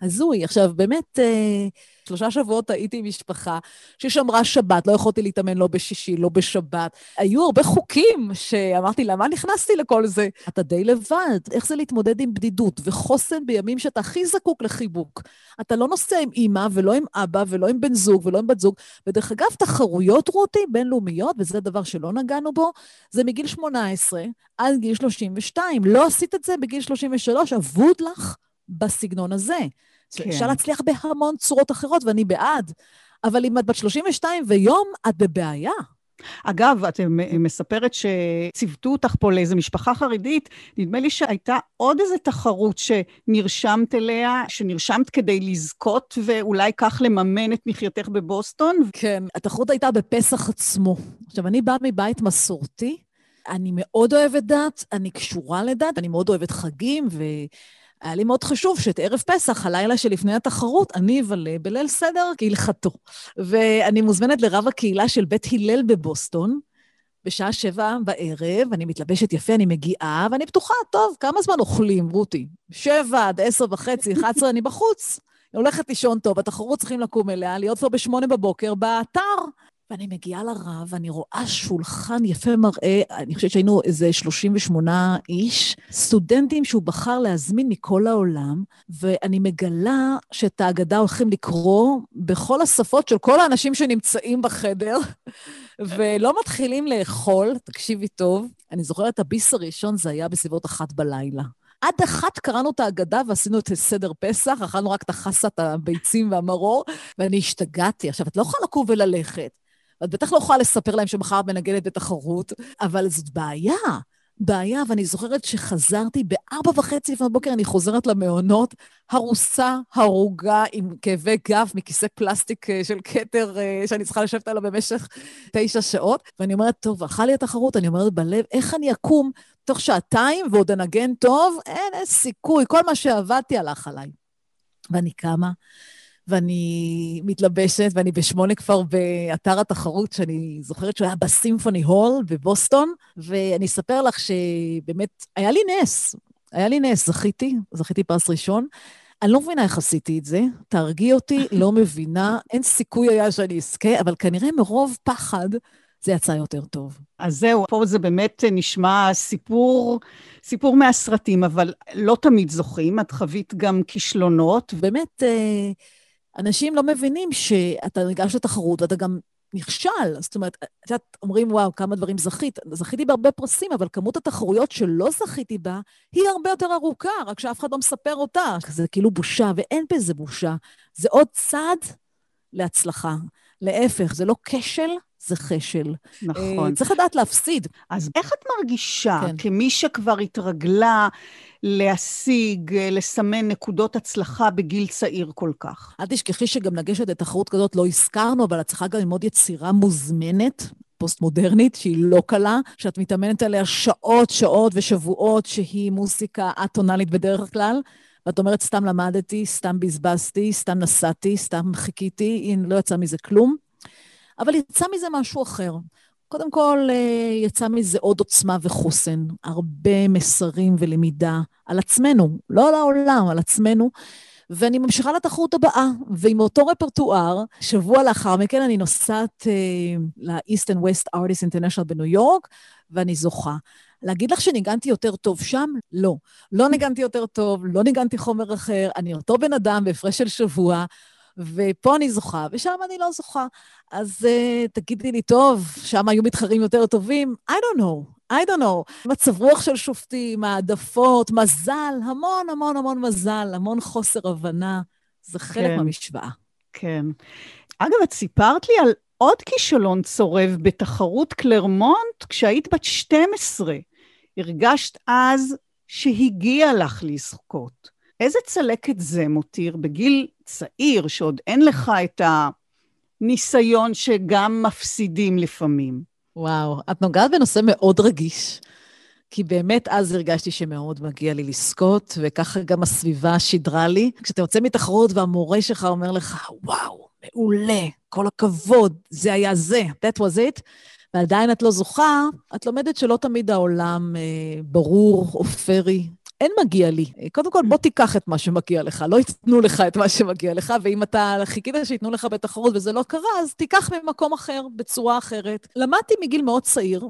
S3: הזוי. עכשיו, באמת, אה, שלושה שבועות הייתי עם משפחה ששמרה שבת, לא יכולתי להתאמן לא בשישי, לא בשבת. היו הרבה חוקים שאמרתי, למה נכנסתי לכל זה? אתה די לבד, איך זה להתמודד עם בדידות וחוסן בימים שאתה הכי זקוק לחיבוק? אתה לא נוסע עם אימא ולא עם אבא ולא עם בן זוג ולא עם בת זוג. ודרך אגב, תחרויות, רותי, בינלאומיות, וזה דבר שלא נגענו בו, זה מגיל 18 עד גיל 32. לא עשית את זה בגיל 33, אבוד לך בסגנון הזה. כן. אפשר להצליח בהמון צורות אחרות, ואני בעד. אבל אם את בת 32 ויום, את בבעיה.
S2: אגב, את מספרת שציוותו אותך פה לאיזו משפחה חרדית, נדמה לי שהייתה עוד איזו תחרות שנרשמת אליה, שנרשמת כדי לזכות ואולי כך לממן את מחייתך בבוסטון.
S3: כן, התחרות הייתה בפסח עצמו. עכשיו, אני באה מבית מסורתי, אני מאוד אוהבת דת, אני קשורה לדת, אני מאוד אוהבת חגים, ו... היה לי מאוד חשוב שאת ערב פסח, הלילה שלפני התחרות, אני אבלה בליל סדר כהלכתו. ואני מוזמנת לרב הקהילה של בית הלל בבוסטון, בשעה שבע בערב, אני מתלבשת יפה, אני מגיעה, ואני בטוחה, טוב, כמה זמן אוכלים, רותי? שבע עד עשר וחצי, אחת עשרה, אני בחוץ. אני הולכת לישון טוב, התחרות צריכים לקום אליה, להיות כבר בשמונה בבוקר באתר. ואני מגיעה לרב, ואני רואה שולחן יפה מראה, אני חושבת שהיינו איזה 38 איש, סטודנטים שהוא בחר להזמין מכל העולם, ואני מגלה שאת ההגדה הולכים לקרוא בכל השפות של כל האנשים שנמצאים בחדר, ולא מתחילים לאכול, תקשיבי טוב, אני זוכרת את הביס הראשון, זה היה בסביבות אחת בלילה. עד אחת קראנו את ההגדה ועשינו את סדר פסח, אכלנו רק את החסת הביצים והמרור, ואני השתגעתי. עכשיו, את לא יכולה לקום וללכת. את בטח לא יכולה לספר להם שמחר את מנגנת בתחרות, אבל זאת בעיה. בעיה, ואני זוכרת שחזרתי בארבע וחצי לפנות בוקר, אני חוזרת למעונות, הרוסה, הרוגה, עם כאבי גב מכיסא פלסטיק אה, של כתר אה, שאני צריכה לשבת עליו במשך תשע שעות, ואני אומרת, טוב, הלכה לי התחרות, אני אומרת בלב, איך אני אקום תוך שעתיים ועוד אנגן טוב? אין, אין סיכוי, כל מה שעבדתי הלך עליי. ואני קמה, ואני מתלבשת, ואני בשמונה כבר באתר התחרות, שאני זוכרת שהוא היה בסימפוני הול בבוסטון, ואני אספר לך שבאמת, היה לי נס, היה לי נס, זכיתי, זכיתי פרס ראשון. אני לא מבינה איך עשיתי את זה, תהרגי אותי, לא מבינה, אין סיכוי היה שאני אזכה, אבל כנראה מרוב פחד זה יצא יותר טוב.
S2: אז זהו, פה זה באמת נשמע סיפור, סיפור מהסרטים, אבל לא תמיד זוכים, את חווית גם כישלונות.
S3: באמת, אה, אנשים לא מבינים שאתה ניגש לתחרות ואתה גם נכשל. זאת אומרת, את יודעת, אומרים, וואו, כמה דברים זכית. זכיתי בהרבה פרסים, אבל כמות התחרויות שלא זכיתי בה היא הרבה יותר ארוכה, רק שאף אחד לא מספר אותה. זה כאילו בושה, ואין בזה בושה. זה עוד צעד להצלחה. להפך, זה לא כשל, זה חשל.
S2: נכון.
S3: Uh, צריך לדעת להפסיד.
S2: אז איך את מרגישה, כן. כמי שכבר התרגלה להשיג, לסמן נקודות הצלחה בגיל צעיר כל כך?
S3: אל תשכחי שגם לגשת לתחרות כזאת לא הזכרנו, אבל את צריכה גם ללמוד יצירה מוזמנת. פוסט-מודרנית, שהיא לא קלה, שאת מתאמנת עליה שעות, שעות ושבועות, שהיא מוזיקה אטונאלית בדרך כלל. ואת אומרת, סתם למדתי, סתם בזבזתי, סתם נסעתי, סתם חיכיתי, הנה, לא יצא מזה כלום. אבל יצא מזה משהו אחר. קודם כל, אה, יצא מזה עוד עוצמה וחוסן, הרבה מסרים ולמידה על עצמנו, לא על העולם, על עצמנו. ואני ממשיכה לתחרות הבאה, ועם אותו רפרטואר, שבוע לאחר מכן אני נוסעת uh, ל-East and West Artist International בניו יורק, ואני זוכה. להגיד לך שניגנתי יותר טוב שם? לא. לא ניגנתי יותר טוב, לא ניגנתי חומר אחר, אני אותו בן אדם בהפרש של שבוע, ופה אני זוכה, ושם אני לא זוכה. אז uh, תגידי לי, טוב, שם היו מתחרים יותר טובים? I don't know, I don't know. מצב רוח של שופטים, העדפות, מזל, המון המון המון מזל, המון חוסר הבנה. זה חלק כן, מהמשוואה.
S2: כן. אגב, את סיפרת לי על עוד כישלון צורב בתחרות קלרמונט כשהיית בת 12. הרגשת אז שהגיע לך לזכות. איזה צלקת זה מותיר בגיל צעיר, שעוד אין לך את הניסיון שגם מפסידים לפעמים?
S3: וואו, את נוגעת בנושא מאוד רגיש, כי באמת אז הרגשתי שמאוד מגיע לי לזכות, וככה גם הסביבה שידרה לי. כשאתה יוצא מתחרות והמורה שלך אומר לך, וואו, מעולה, כל הכבוד, זה היה זה, that was it, ועדיין את לא זוכה, את לומדת שלא תמיד העולם אה, ברור או פרי. אין מגיע לי. קודם כל, בוא תיקח את מה שמגיע לך, לא ייתנו לך את מה שמגיע לך, ואם אתה חיכית שייתנו לך בתחרות וזה לא קרה, אז תיקח ממקום אחר, בצורה אחרת. למדתי מגיל מאוד צעיר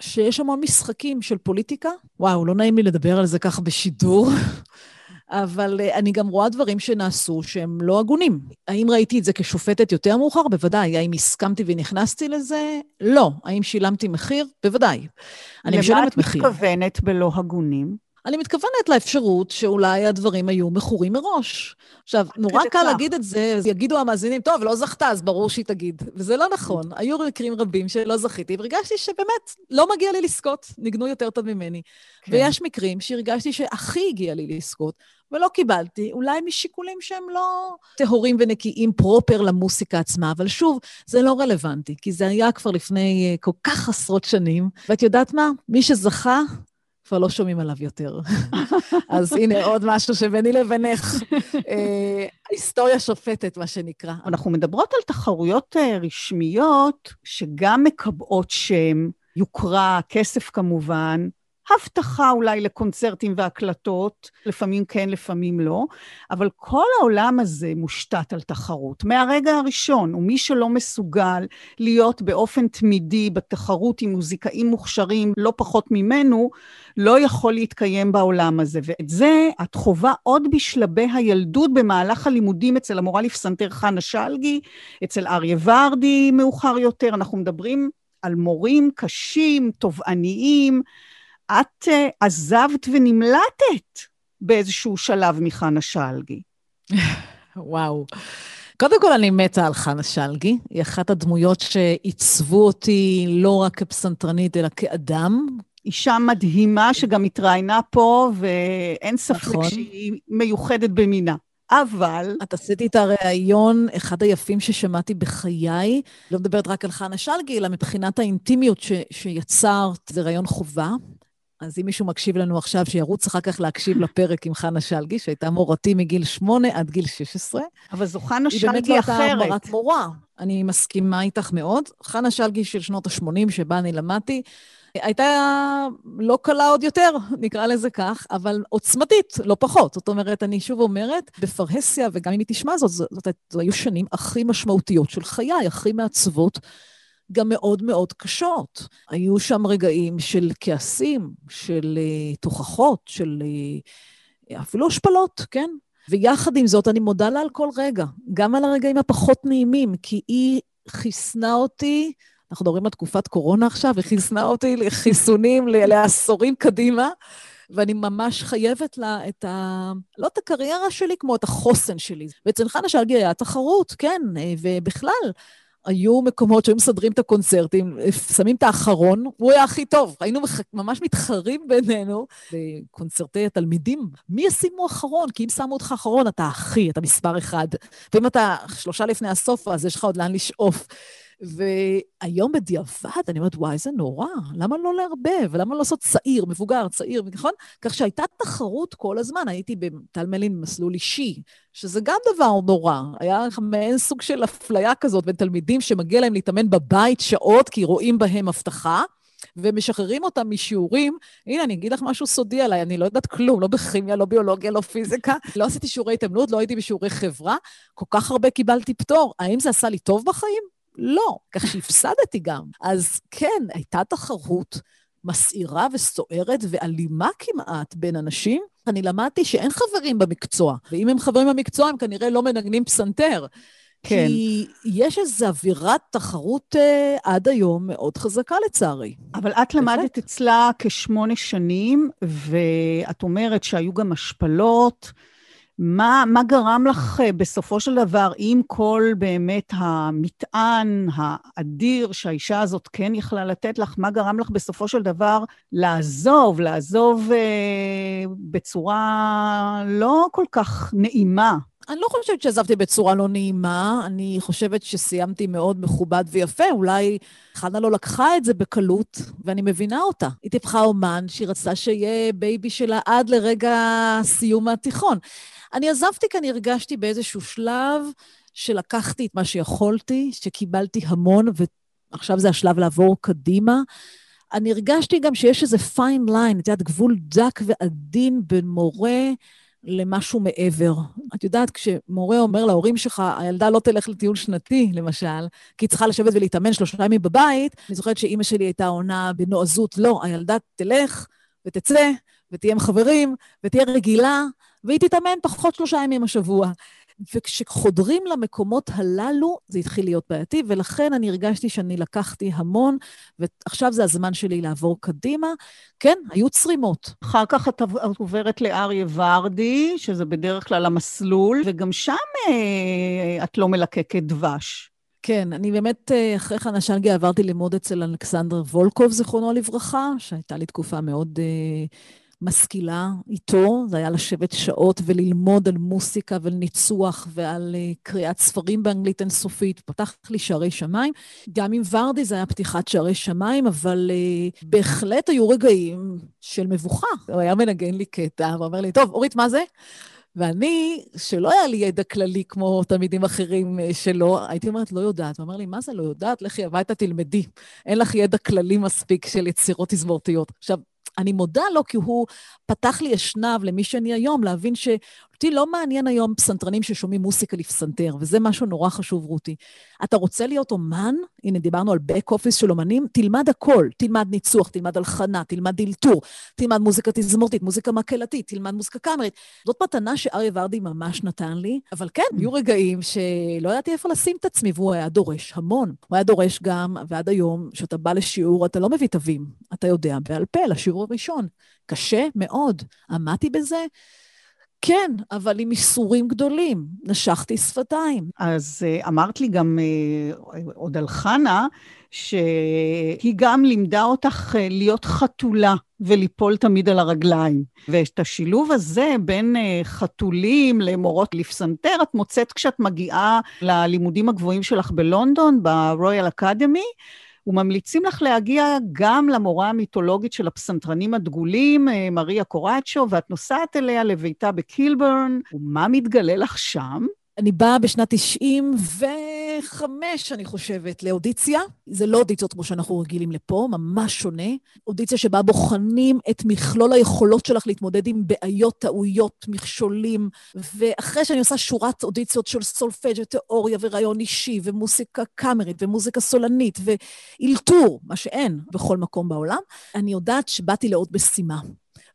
S3: שיש המון משחקים של פוליטיקה. וואו, לא נעים לי לדבר על זה ככה בשידור, אבל uh, אני גם רואה דברים שנעשו שהם לא הגונים. האם ראיתי את זה כשופטת יותר מאוחר? בוודאי. האם הסכמתי ונכנסתי לזה? לא. האם שילמתי מחיר? בוודאי. אני משלמת מחיר.
S2: למה את מתכוונת בלא הגונים?
S3: אני מתכוונת לאפשרות שאולי הדברים היו מכורים מראש. עכשיו, נורא קל להגיד את זה, יגידו המאזינים, טוב, לא זכתה, אז ברור שהיא תגיד. וזה לא נכון. היו מקרים רבים שלא זכיתי, והרגשתי שבאמת לא מגיע לי לזכות, ניגנו יותר טוב ממני. כן. ויש מקרים שהרגשתי שהכי הגיע לי לזכות, ולא קיבלתי, אולי משיקולים שהם לא טהורים ונקיים פרופר למוסיקה עצמה, אבל שוב, זה לא רלוונטי, כי זה היה כבר לפני אה, כל כך עשרות שנים, ואת יודעת מה? מי שזכה, כבר לא שומעים עליו יותר. אז הנה עוד משהו שביני לבינך, אה, ההיסטוריה שופטת, מה שנקרא.
S2: אנחנו מדברות על תחרויות אה, רשמיות שגם מקבעות שם, יוקרה, כסף כמובן, הבטחה אולי לקונצרטים והקלטות, לפעמים כן, לפעמים לא, אבל כל העולם הזה מושתת על תחרות. מהרגע הראשון, ומי שלא מסוגל להיות באופן תמידי בתחרות עם מוזיקאים מוכשרים לא פחות ממנו, לא יכול להתקיים בעולם הזה. ואת זה את חווה עוד בשלבי הילדות במהלך הלימודים אצל המורה לפסנתר חנה שלגי, אצל אריה ורדי מאוחר יותר. אנחנו מדברים על מורים קשים, תובעניים, את uh, עזבת ונמלטת באיזשהו שלב מחנה שלגי.
S3: וואו. קודם כל, אני מתה על חנה שלגי. היא אחת הדמויות שעיצבו אותי לא רק כפסנתרנית, אלא כאדם.
S2: אישה מדהימה שגם התראיינה פה, ואין ספק נכון. שהיא מיוחדת במינה. אבל...
S3: את עשיתי את הריאיון, אחד היפים ששמעתי בחיי, לא מדברת רק על חנה שלגי, אלא מבחינת האינטימיות ש, שיצרת, זה ראיון חובה. אז אם מישהו מקשיב לנו עכשיו, שירוץ אחר כך להקשיב לפרק עם חנה שלגי, שהייתה מורתי מגיל 8 עד גיל 16.
S2: אבל זו חנה שלגי אחרת.
S3: היא באמת לא הייתה מורת מורה. אני מסכימה איתך מאוד. חנה שלגי של שנות ה-80, שבה אני למדתי, הייתה לא קלה עוד יותר, נקרא לזה כך, אבל עוצמתית, לא פחות. זאת אומרת, אני שוב אומרת, בפרהסיה, וגם אם היא תשמע זאת, זאת, זאת, זאת היו שנים הכי משמעותיות של חיי, הכי מעצבות. גם מאוד מאוד קשות. היו שם רגעים של כעסים, של uh, תוכחות, של uh, אפילו השפלות, כן? ויחד עם זאת, אני מודה לה על כל רגע, גם על הרגעים הפחות נעימים, כי היא חיסנה אותי, אנחנו מדברים על תקופת קורונה עכשיו, היא חיסנה אותי לחיסונים לעשורים קדימה. ואני ממש חייבת לה את ה... לא את הקריירה שלי, כמו את החוסן שלי. ואצל חנה שלגי היה תחרות, כן, אה, ובכלל, היו מקומות שהיו מסדרים את הקונצרטים, שמים את האחרון, הוא היה הכי טוב. היינו ממש מתחרים בינינו בקונצרטי התלמידים. מי ישימו אחרון? כי אם שמו אותך אחרון, אתה הכי, אתה מספר אחד. ואם אתה שלושה לפני הסוף, אז יש לך עוד לאן לשאוף. והיום בדיעבד, אני אומרת, וואי, זה נורא, למה לא לערבב? למה לא לעשות צעיר, מבוגר, צעיר, נכון? כך שהייתה תחרות כל הזמן, הייתי בטל מלין במסלול אישי, שזה גם דבר נורא. היה מעין סוג של אפליה כזאת בין תלמידים שמגיע להם להתאמן בבית שעות, כי רואים בהם הבטחה. ומשחררים אותם משיעורים. הנה, אני אגיד לך משהו סודי עליי, אני לא יודעת כלום, לא בכימיה, לא ביולוגיה, לא פיזיקה. לא עשיתי שיעורי התאמנות, לא הייתי בשיעורי חברה. כל כך הרבה קיבלתי פטור. האם זה עשה לי טוב בחיים? לא, כך שהפסדתי גם. אז כן, הייתה תחרות מסעירה וסוערת ואלימה כמעט בין אנשים. אני למדתי שאין חברים במקצוע, ואם הם חברים במקצוע, הם כנראה לא מנגנים פסנתר. כן. כי יש איזו אווירת תחרות אה, עד היום מאוד חזקה, לצערי.
S2: אבל את למדת אצלה כשמונה שנים, ואת אומרת שהיו גם השפלות. מה, מה גרם לך אה, בסופו של דבר, עם כל באמת המטען האדיר שהאישה הזאת כן יכלה לתת לך, מה גרם לך בסופו של דבר לעזוב, לעזוב אה, בצורה לא כל כך נעימה?
S3: אני לא חושבת שעזבתי בצורה לא נעימה, אני חושבת שסיימתי מאוד מכובד ויפה. אולי חנה לא לקחה את זה בקלות, ואני מבינה אותה. היא טיפחה אומן שהיא רצתה שיהיה baby שלה עד לרגע סיום התיכון. אני עזבתי כי אני הרגשתי באיזשהו שלב שלקחתי את מה שיכולתי, שקיבלתי המון, ועכשיו זה השלב לעבור קדימה. אני הרגשתי גם שיש איזה fine line, את יודעת, גבול דק ועדין בין מורה למשהו מעבר. את יודעת, כשמורה אומר להורים שלך, הילדה לא תלך לטיול שנתי, למשל, כי היא צריכה לשבת ולהתאמן שלושה ימים בבית, אני זוכרת שאימא שלי הייתה עונה בנועזות, לא, הילדה תלך ותצא, ותהיה עם חברים, ותהיה רגילה, והיא תתאמן פחות שלושה ימים השבוע. וכשחודרים למקומות הללו, זה התחיל להיות בעייתי, ולכן אני הרגשתי שאני לקחתי המון, ועכשיו זה הזמן שלי לעבור קדימה. כן, היו צרימות.
S2: אחר כך את עוברת לאריה ורדי, שזה בדרך כלל המסלול, וגם שם אה, את לא מלקקת דבש.
S3: כן, אני באמת, אה, אחרי חנה שלגי עברתי ללמוד אצל אלכסנדר וולקוב, זיכרונו לברכה, שהייתה לי תקופה מאוד uh, משכילה איתו, זה היה לשבת שעות וללמוד על מוסיקה ועל ניצוח ועל uh, קריאת ספרים באנגלית אינסופית, פתח לי שערי שמיים. גם עם ורדי זה היה פתיחת שערי שמיים, אבל uh, בהחלט היו רגעים של מבוכה. הוא היה מנגן לי קטע ואומר לי, טוב, אורית, מה זה? ואני, שלא היה לי ידע כללי כמו תלמידים אחרים שלא, הייתי אומרת, לא יודעת. הוא אומר לי, מה זה לא יודעת? לכי הביתה, תלמדי. אין לך ידע כללי מספיק של יצירות תזמורתיות. עכשיו, אני מודה לו כי הוא פתח לי אשנב למי שאני היום, להבין ש... אותי לא מעניין היום פסנתרנים ששומעים מוסיקה לפסנתר, וזה משהו נורא חשוב, רותי. אתה רוצה להיות אומן? הנה, דיברנו על בק אופיס של אומנים, תלמד הכל. תלמד ניצוח, תלמד הלחנה, תלמד דילתור, תלמד מוזיקה תזמורתית, מוזיקה מקהלתית, תלמד מוזיקה קאמרית. זאת מתנה שאריה ורדי ממש נתן לי, אבל כן, היו רגעים שלא ידעתי איפה לשים את עצמי, והוא היה דורש המון. הוא היה דורש גם, ועד היום, כשאתה בא לשיעור, אתה לא מביא תווים, אתה יודע בעל פה, לשיעור הראשון. קשה מאוד. עמדתי בזה. כן, אבל עם איסורים גדולים. נשכתי שפתיים.
S2: אז uh, אמרת לי גם uh, עוד על חנה, שהיא גם לימדה אותך uh, להיות חתולה וליפול תמיד על הרגליים. ואת השילוב הזה בין חתולים למורות לפסנתר, את מוצאת כשאת מגיעה ללימודים הגבוהים שלך בלונדון, ברויאל אקדמי. וממליצים לך להגיע גם למורה המיתולוגית של הפסנתרנים הדגולים, אה, מריה קורצ'ו, ואת נוסעת אליה לביתה בקילברן, ומה מתגלה לך שם?
S3: אני באה בשנת 95, אני חושבת, לאודיציה. זה לא אודיציות כמו שאנחנו רגילים לפה, ממש שונה. אודיציה שבה בוחנים את מכלול היכולות שלך להתמודד עם בעיות, טעויות, מכשולים. ואחרי שאני עושה שורת אודיציות של סולפג' ותיאוריה ורעיון אישי, ומוזיקה קאמרית, ומוזיקה סולנית, ואילתור, מה שאין בכל מקום בעולם, אני יודעת שבאתי לעוד משימה.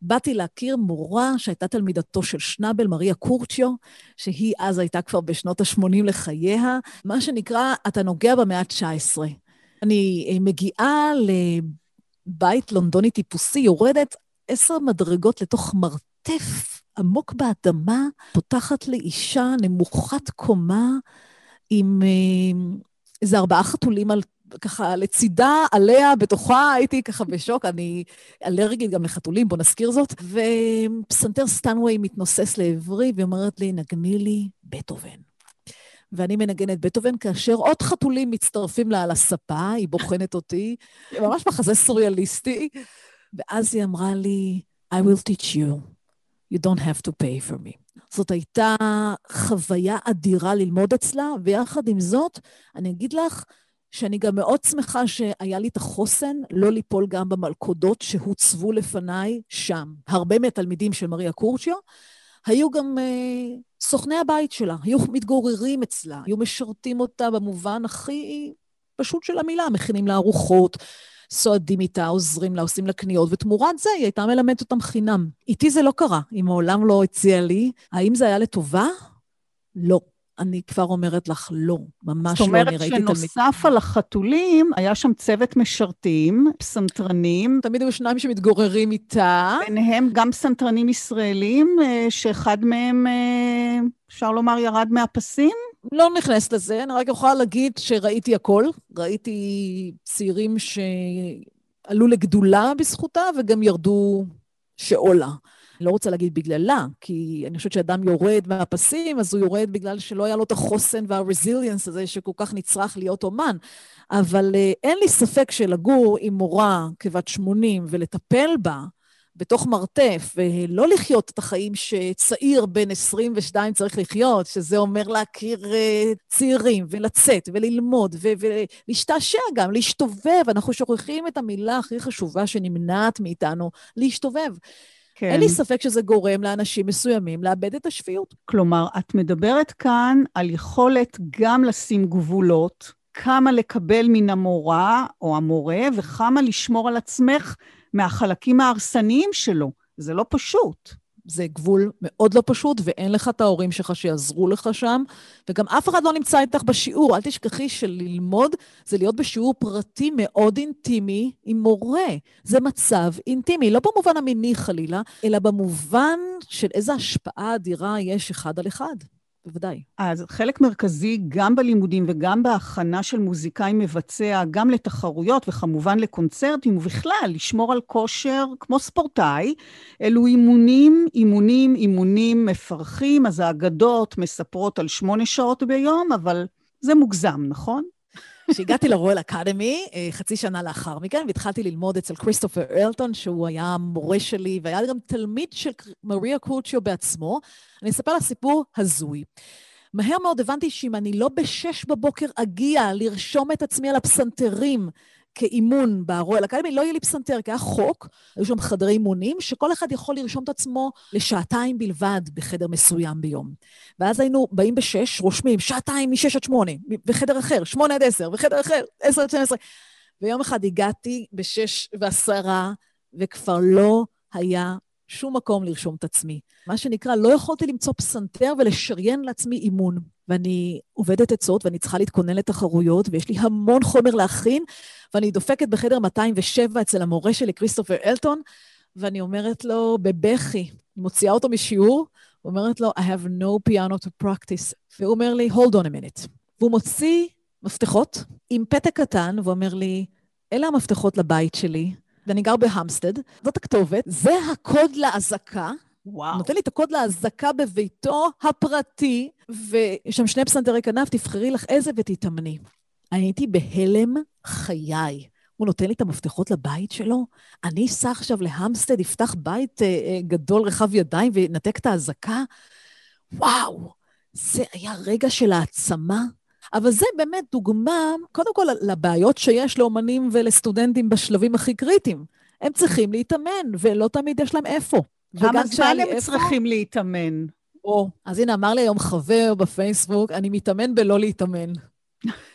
S3: באתי להכיר מורה שהייתה תלמידתו של שנאבל, מריה קורצ'יו, שהיא אז הייתה כבר בשנות ה-80 לחייה, מה שנקרא, אתה נוגע במאה ה-19. אני אה, מגיעה לבית לונדוני טיפוסי, יורדת עשר מדרגות לתוך מרתף עמוק באדמה, פותחת לי אישה נמוכת קומה עם אה, איזה ארבעה חתולים על ככה לצידה, עליה, בתוכה, הייתי ככה בשוק, אני אלרגית גם לחתולים, בוא נזכיר זאת. ופסנתר סטנווי מתנוסס לעברי ואומרת לי, נגני לי בטהובן. ואני מנגנת בטהובן, כאשר עוד חתולים מצטרפים לה על הספה, היא בוחנת אותי, ממש מחזה סוריאליסטי. ואז היא אמרה לי, I will teach you, you don't have to pay for me. זאת הייתה חוויה אדירה ללמוד אצלה, ויחד עם זאת, אני אגיד לך, שאני גם מאוד שמחה שהיה לי את החוסן לא ליפול גם במלכודות שהוצבו לפניי שם. הרבה מהתלמידים של מריה קורצ'יו היו גם אה, סוכני הבית שלה, היו מתגוררים אצלה, היו משרתים אותה במובן הכי פשוט של המילה, מכינים לה ארוחות, סועדים איתה, עוזרים לה, עושים לה קניות, ותמורת זה היא הייתה מלמדת אותם חינם. איתי זה לא קרה, היא מעולם לא הציעה לי. האם זה היה לטובה? לא. אני כבר אומרת לך, לא, ממש לא, אני ראיתי
S2: תלמיד... זאת אומרת שנוסף על החתולים, היה שם צוות משרתים, פסנתרנים.
S3: תמיד היו שניים שמתגוררים איתה.
S2: ביניהם גם פסנתרנים ישראלים, אה, שאחד מהם, אה, אפשר לומר, ירד מהפסים?
S3: לא נכנסת לזה, אני רק יכולה להגיד שראיתי הכל. ראיתי צעירים שעלו לגדולה בזכותה וגם ירדו שעולה. לא רוצה להגיד בגללה, כי אני חושבת שאדם יורד מהפסים, אז הוא יורד בגלל שלא היה לו את החוסן והרזיליאנס הזה שכל כך נצרך להיות אומן. אבל uh, אין לי ספק שלגור עם מורה כבת 80 ולטפל בה, בתוך מרתף, ולא לחיות את החיים שצעיר בן 22 צריך לחיות, שזה אומר להכיר uh, צעירים, ולצאת, וללמוד, ו- ולהשתעשע גם, להשתובב. אנחנו שוכחים את המילה הכי חשובה שנמנעת מאיתנו, להשתובב. כן. אין לי ספק שזה גורם לאנשים מסוימים לאבד את השפיות.
S2: כלומר, את מדברת כאן על יכולת גם לשים גבולות, כמה לקבל מן המורה או המורה, וכמה לשמור על עצמך מהחלקים ההרסניים שלו. זה לא פשוט.
S3: זה גבול מאוד לא פשוט, ואין לך את ההורים שלך שיעזרו לך שם, וגם אף אחד לא נמצא איתך בשיעור. אל תשכחי שללמוד זה להיות בשיעור פרטי מאוד אינטימי עם מורה. זה מצב אינטימי, לא במובן המיני חלילה, אלא במובן של איזו השפעה אדירה יש אחד על אחד. בוודאי.
S2: אז חלק מרכזי, גם בלימודים וגם בהכנה של מוזיקאי מבצע, גם לתחרויות וכמובן לקונצרטים, ובכלל, לשמור על כושר כמו ספורטאי, אלו אימונים, אימונים, אימונים מפרכים. אז האגדות מספרות על שמונה שעות ביום, אבל זה מוגזם, נכון?
S3: כשהגעתי לרואל אקדמי, אה, חצי שנה לאחר מכן, והתחלתי ללמוד אצל כריסטופר ארלטון, שהוא היה מורה שלי, והיה גם תלמיד של מריה קורצ'יו בעצמו. אני אספר לך סיפור הזוי. מהר מאוד הבנתי שאם אני לא בשש בבוקר אגיע לרשום את עצמי על הפסנתרים כאימון ברואל אקדמי, לא יהיה לי פסנתר, כי היה חוק, היו שם חדרי אימונים, שכל אחד יכול לרשום את עצמו לשעתיים בלבד בחדר מסוים ביום. ואז היינו באים בשש, רושמים שעתיים משש עד שמונה, בחדר אחר, שמונה עד עשר, בחדר אחר, עשר עד שתים עשרה. ויום אחד הגעתי בשש ועשרה, וכבר לא היה שום מקום לרשום את עצמי. מה שנקרא, לא יכולתי למצוא פסנתר ולשריין לעצמי אימון. ואני עובדת עצות ואני צריכה להתכונן לתחרויות, ויש לי המון חומר להכין, ואני דופקת בחדר 207 אצל המורה שלי, כריסטופר אלטון, ואני אומרת לו בבכי, מוציאה אותו משיעור, אומרת לו, I have no piano to practice. והוא אומר לי, hold on a minute. והוא מוציא מפתחות עם פתק קטן, והוא אומר לי, אלה המפתחות לבית שלי, ואני גר בהמסטד, זאת הכתובת, זה הקוד לאזעקה. וואו. נותן לי את הקוד לאזעקה בביתו הפרטי, ויש שם שני פסנתרי כנף, תבחרי לך איזה ותתאמני. הייתי בהלם חיי. הוא נותן לי את המפתחות לבית שלו, אני אסע עכשיו להמסטד, אפתח בית אה, אה, גדול, רחב ידיים, וינתק את האזעקה? וואו, זה היה רגע של העצמה. אבל זה באמת דוגמה, קודם כל, לבעיות שיש לאומנים ולסטודנטים בשלבים הכי קריטיים. הם צריכים להתאמן, ולא תמיד יש להם איפה.
S2: כמה זמן הם איפה... צריכים להתאמן?
S3: או, אז הנה, אמר לי היום חבר בפייסבוק, אני מתאמן בלא להתאמן.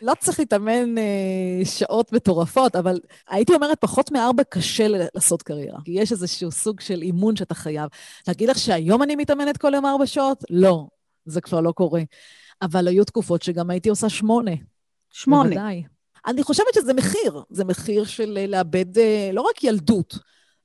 S3: לא צריך להתאמן אה, שעות מטורפות, אבל הייתי אומרת, פחות מארבע קשה לעשות קריירה. כי יש איזשהו סוג של אימון שאתה חייב. להגיד לך שהיום אני מתאמנת כל יום ארבע שעות? לא, זה כבר לא קורה. אבל היו תקופות שגם הייתי עושה שמונה.
S2: שמונה.
S3: בוודאי. אני חושבת שזה מחיר. זה מחיר של אה, לאבד אה, לא רק ילדות,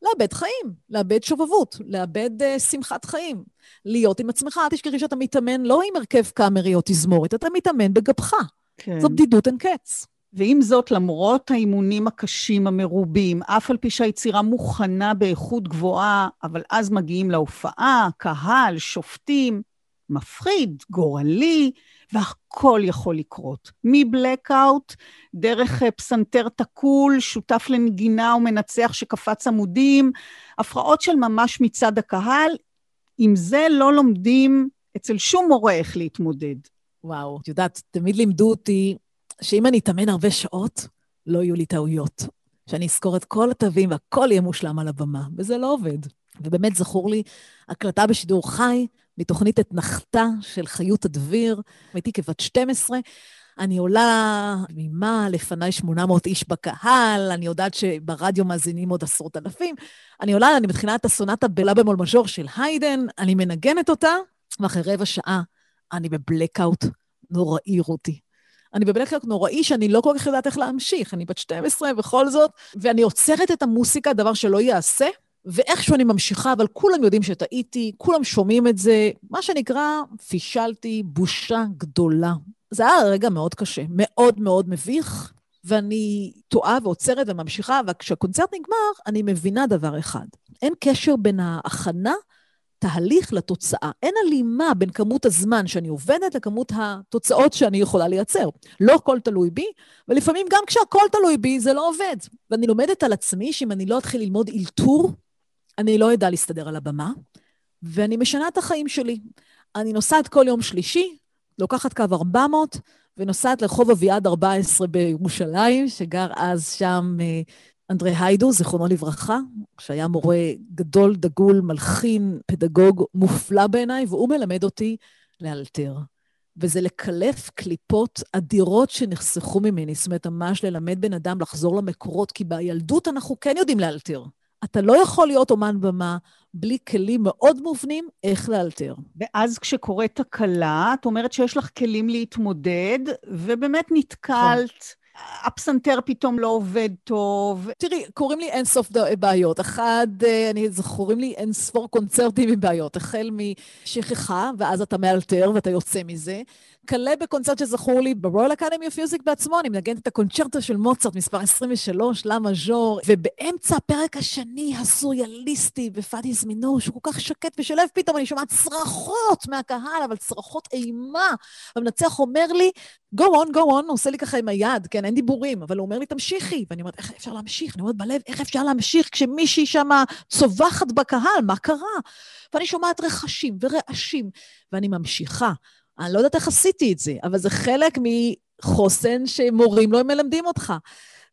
S3: לאבד חיים, לאבד שובבות, לאבד uh, שמחת חיים. להיות עם עצמך, אל תשכחי שאתה מתאמן לא עם הרכב קאמרי או תזמורת, אתה מתאמן בגבך. כן. זו בדידות אין קץ.
S2: ועם זאת, למרות האימונים הקשים המרובים, אף על פי שהיצירה מוכנה באיכות גבוהה, אבל אז מגיעים להופעה, קהל, שופטים, מפחיד, גורלי, והכל יכול לקרות. מבלקאוט, דרך אה, פסנתר תקול, שותף לנגינה ומנצח שקפץ עמודים, הפרעות של ממש מצד הקהל. עם זה לא לומדים אצל שום מורה איך להתמודד.
S3: וואו, את יודעת, תמיד לימדו אותי שאם אני אתאמן הרבה שעות, לא יהיו לי טעויות. שאני אזכור את כל התווים והכל יהיה מושלם על הבמה, וזה לא עובד. ובאמת זכור לי הקלטה בשידור חי מתוכנית אתנחתה של חיות הדביר, הייתי כבת 12. אני עולה ממה, לפניי 800 איש בקהל, אני יודעת שברדיו מאזינים עוד עשרות אלפים. אני עולה, אני מתחילה את הסונטה בלה במול מז'ור של היידן, אני מנגנת אותה, ואחרי רבע שעה אני בבלקאוט נוראי רותי. אני בבלקאוט נוראי שאני לא כל כך יודעת איך להמשיך, אני בת 12 בכל זאת, ואני עוצרת את המוסיקה, דבר שלא ייעשה, ואיכשהו אני ממשיכה, אבל כולם יודעים שטעיתי, כולם שומעים את זה, מה שנקרא, פישלתי, בושה גדולה. זה היה רגע מאוד קשה, מאוד מאוד מביך, ואני טועה ועוצרת וממשיכה, וכשהקונצרט נגמר, אני מבינה דבר אחד. אין קשר בין ההכנה, תהליך לתוצאה. אין הלימה בין כמות הזמן שאני עובדת לכמות התוצאות שאני יכולה לייצר. לא הכל תלוי בי, ולפעמים גם כשהכל תלוי בי, זה לא עובד. ואני לומדת על עצמי שאם אני לא אתחיל ללמוד אלתור, אני לא אדע להסתדר על הבמה, ואני משנה את החיים שלי. אני נוסעת כל יום שלישי, לוקחת קו 400, ונוסעת לרחוב אביעד 14 בירושלים, שגר אז שם אה, אנדרי היידו, זיכרונו לברכה, שהיה מורה גדול, דגול, מלחין, פדגוג מופלא בעיניי, והוא מלמד אותי לאלתר. וזה לקלף קליפות אדירות שנחסכו ממני. זאת אומרת, ממש ללמד בן אדם לחזור למקורות, כי בילדות אנחנו כן יודעים לאלתר. אתה לא יכול להיות אומן במה בלי כלים מאוד מובנים איך לאלתר.
S2: ואז כשקורית תקלה, את אומרת שיש לך כלים להתמודד, ובאמת נתקלת. הפסנתר פתאום לא עובד טוב.
S3: תראי, קוראים לי אינסוף בעיות. אחד, אה, אני זכורים לי אין ספור קונצרטים עם בעיות. החל משכחה, ואז אתה מאלתר ואתה יוצא מזה. כלה בקונצרט שזכור לי ברואל אקדמי אוף מיוזיק בעצמו, אני מנגנת את הקונצ'רטו של מוצרט, מספר 23, לה מז'ור, ובאמצע הפרק השני, הסוריאליסטי, בפאדי זמינור, שהוא כל כך שקט ושלב, פתאום אני שומעת צרחות מהקהל, אבל צרחות אימה. המנצח אומר לי, go on, go on, עושה לי ככה עם היד, כן, אין דיבורים, אבל הוא אומר לי, תמשיכי. ואני אומרת, איך אפשר להמשיך? אני אומרת בלב, איך אפשר להמשיך כשמישהי שמה צווחת בקהל, מה קרה? ואני שומעת רכשים ורעשים, ואני ממשיכה. אני לא יודעת איך עשיתי את זה, אבל זה חלק מחוסן שמורים לא מלמדים אותך.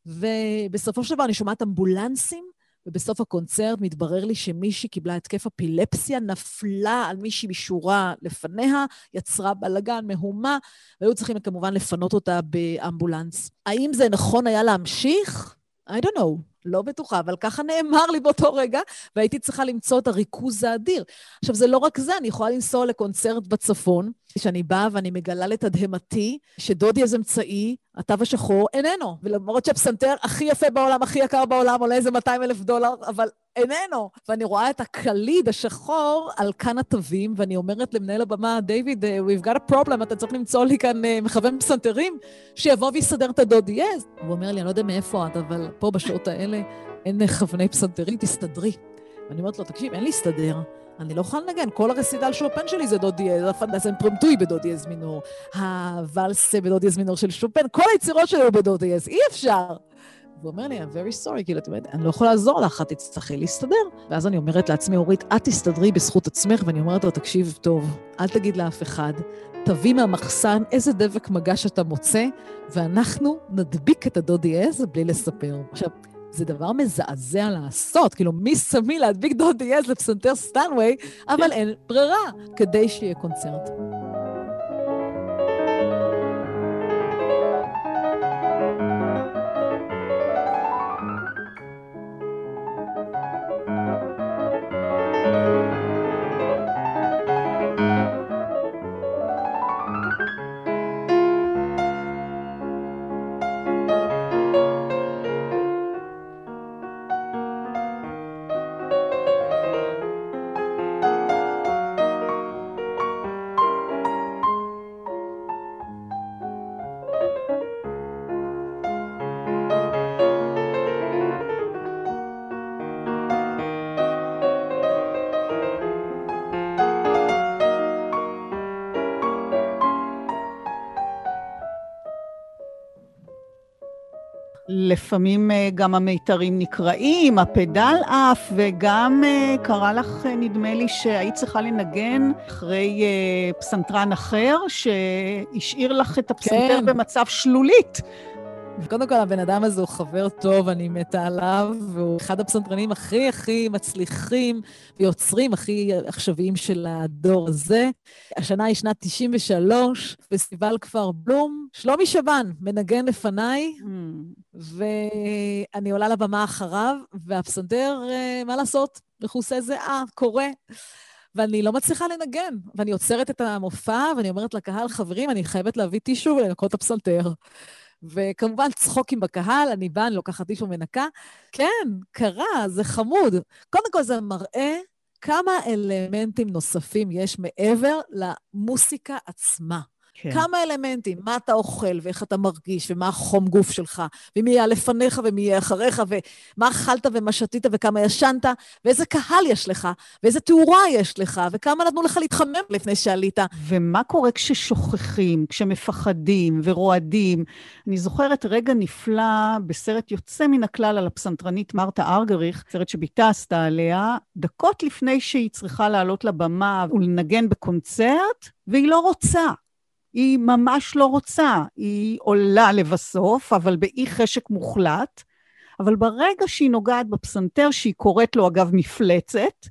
S3: ובסופו של דבר אני שומעת אמבולנסים, ובסוף הקונצרט מתברר לי שמישהי קיבלה התקף אפילפסיה, נפלה על מישהי משורה לפניה, יצרה בלגן, מהומה, והיו צריכים כמובן לפנות אותה באמבולנס. האם זה נכון היה להמשיך? I don't know. לא בטוחה, אבל ככה נאמר לי באותו רגע, והייתי צריכה למצוא את הריכוז האדיר. עכשיו, זה לא רק זה, אני יכולה לנסוע לקונצרט בצפון, שאני באה ואני מגלה לתדהמתי שדודי איזה אמצעי, התו השחור, איננו. ולמרות שהפסנתר הכי יפה בעולם, הכי יקר בעולם, עולה איזה 200 אלף דולר, אבל איננו. ואני רואה את הקליד השחור על כאן התווים, ואני אומרת למנהל הבמה, דיוויד, uh, we've got a problem, אתה צריך למצוא לי כאן uh, מכוון פסנתרים, שיבוא ויסדר את הדודי אז. הוא אומר לי, אני לא יודע מאיפה את, אבל פה בשעות האלה אין מכווני פסנתרים, תסתדרי. ואני אומרת לו, תקשיב, אין להסתדר. אני לא יכולה לנגן, כל הרסידל שופן שלי זה דוד דיאז, הפנדס פרמטוי בדוד דיאז מינור, הוואלס בדוד דיאז מינור של שופן, כל היצירות שלו בדוד דיאז, אי אפשר. והוא אומר לי, I'm very sorry, כאילו, את אומרת, אני לא יכולה לעזור לך, את תצטרכי להסתדר. ואז אני אומרת לעצמי, אורית, את תסתדרי בזכות עצמך, ואני אומרת לו, תקשיב טוב, אל תגיד לאף אחד, תביא מהמחסן איזה דבק מגע שאתה מוצא, ואנחנו נדביק את הדודי עז בלי לספר. עכשיו, זה דבר מזעזע לעשות, כאילו, מי שמי להדביק דודי עז לפסנתר סטנוויי, אבל אין ברירה כדי שיהיה קונצרט.
S2: לפעמים אה, גם המיתרים נקרעים, הפדל עף, וגם אה, קרה לך, אה, נדמה לי, שהיית צריכה לנגן אחרי פסנתרן אחר, שהשאיר לך את הפסנתר כן. במצב שלולית.
S3: קודם כל, הבן אדם הזה הוא חבר טוב, אני מתה עליו, והוא אחד הפסנתרנים הכי הכי מצליחים ויוצרים הכי עכשוויים של הדור הזה. השנה היא שנת 93, פסטיבל כפר בלום. שלומי שבן מנגן לפניי, mm. ואני עולה לבמה אחריו, והפסנתר, אה, מה לעשות, מכוסה זיעה, קורה. ואני לא מצליחה לנגן. ואני עוצרת את המופע, ואני אומרת לקהל, חברים, אני חייבת להביא טישו ולנקות את הפסנתר. וכמובן צחוקים בקהל, אני באה, אני לוקחת איש ומנקה. כן, קרה, זה חמוד. קודם כל זה מראה כמה אלמנטים נוספים יש מעבר למוסיקה עצמה. כן. כמה אלמנטים, מה אתה אוכל ואיך אתה מרגיש ומה החום גוף שלך, ומי יהיה לפניך ומי יהיה אחריך, ומה אכלת ומה שתית וכמה ישנת, ואיזה קהל יש לך, ואיזה תאורה יש לך, וכמה נתנו לך להתחמם לפני שעלית.
S2: ומה קורה כששוכחים, כשמפחדים ורועדים? אני זוכרת רגע נפלא בסרט יוצא מן הכלל על הפסנתרנית מרתה ארגריך, סרט שבתה עשתה עליה, דקות לפני שהיא צריכה לעלות לבמה ולנגן בקונצרט, והיא לא רוצה. היא ממש לא רוצה. היא עולה לבסוף, אבל באי חשק מוחלט. אבל ברגע שהיא נוגעת בפסנתר, שהיא קוראת לו אגב מפלצת,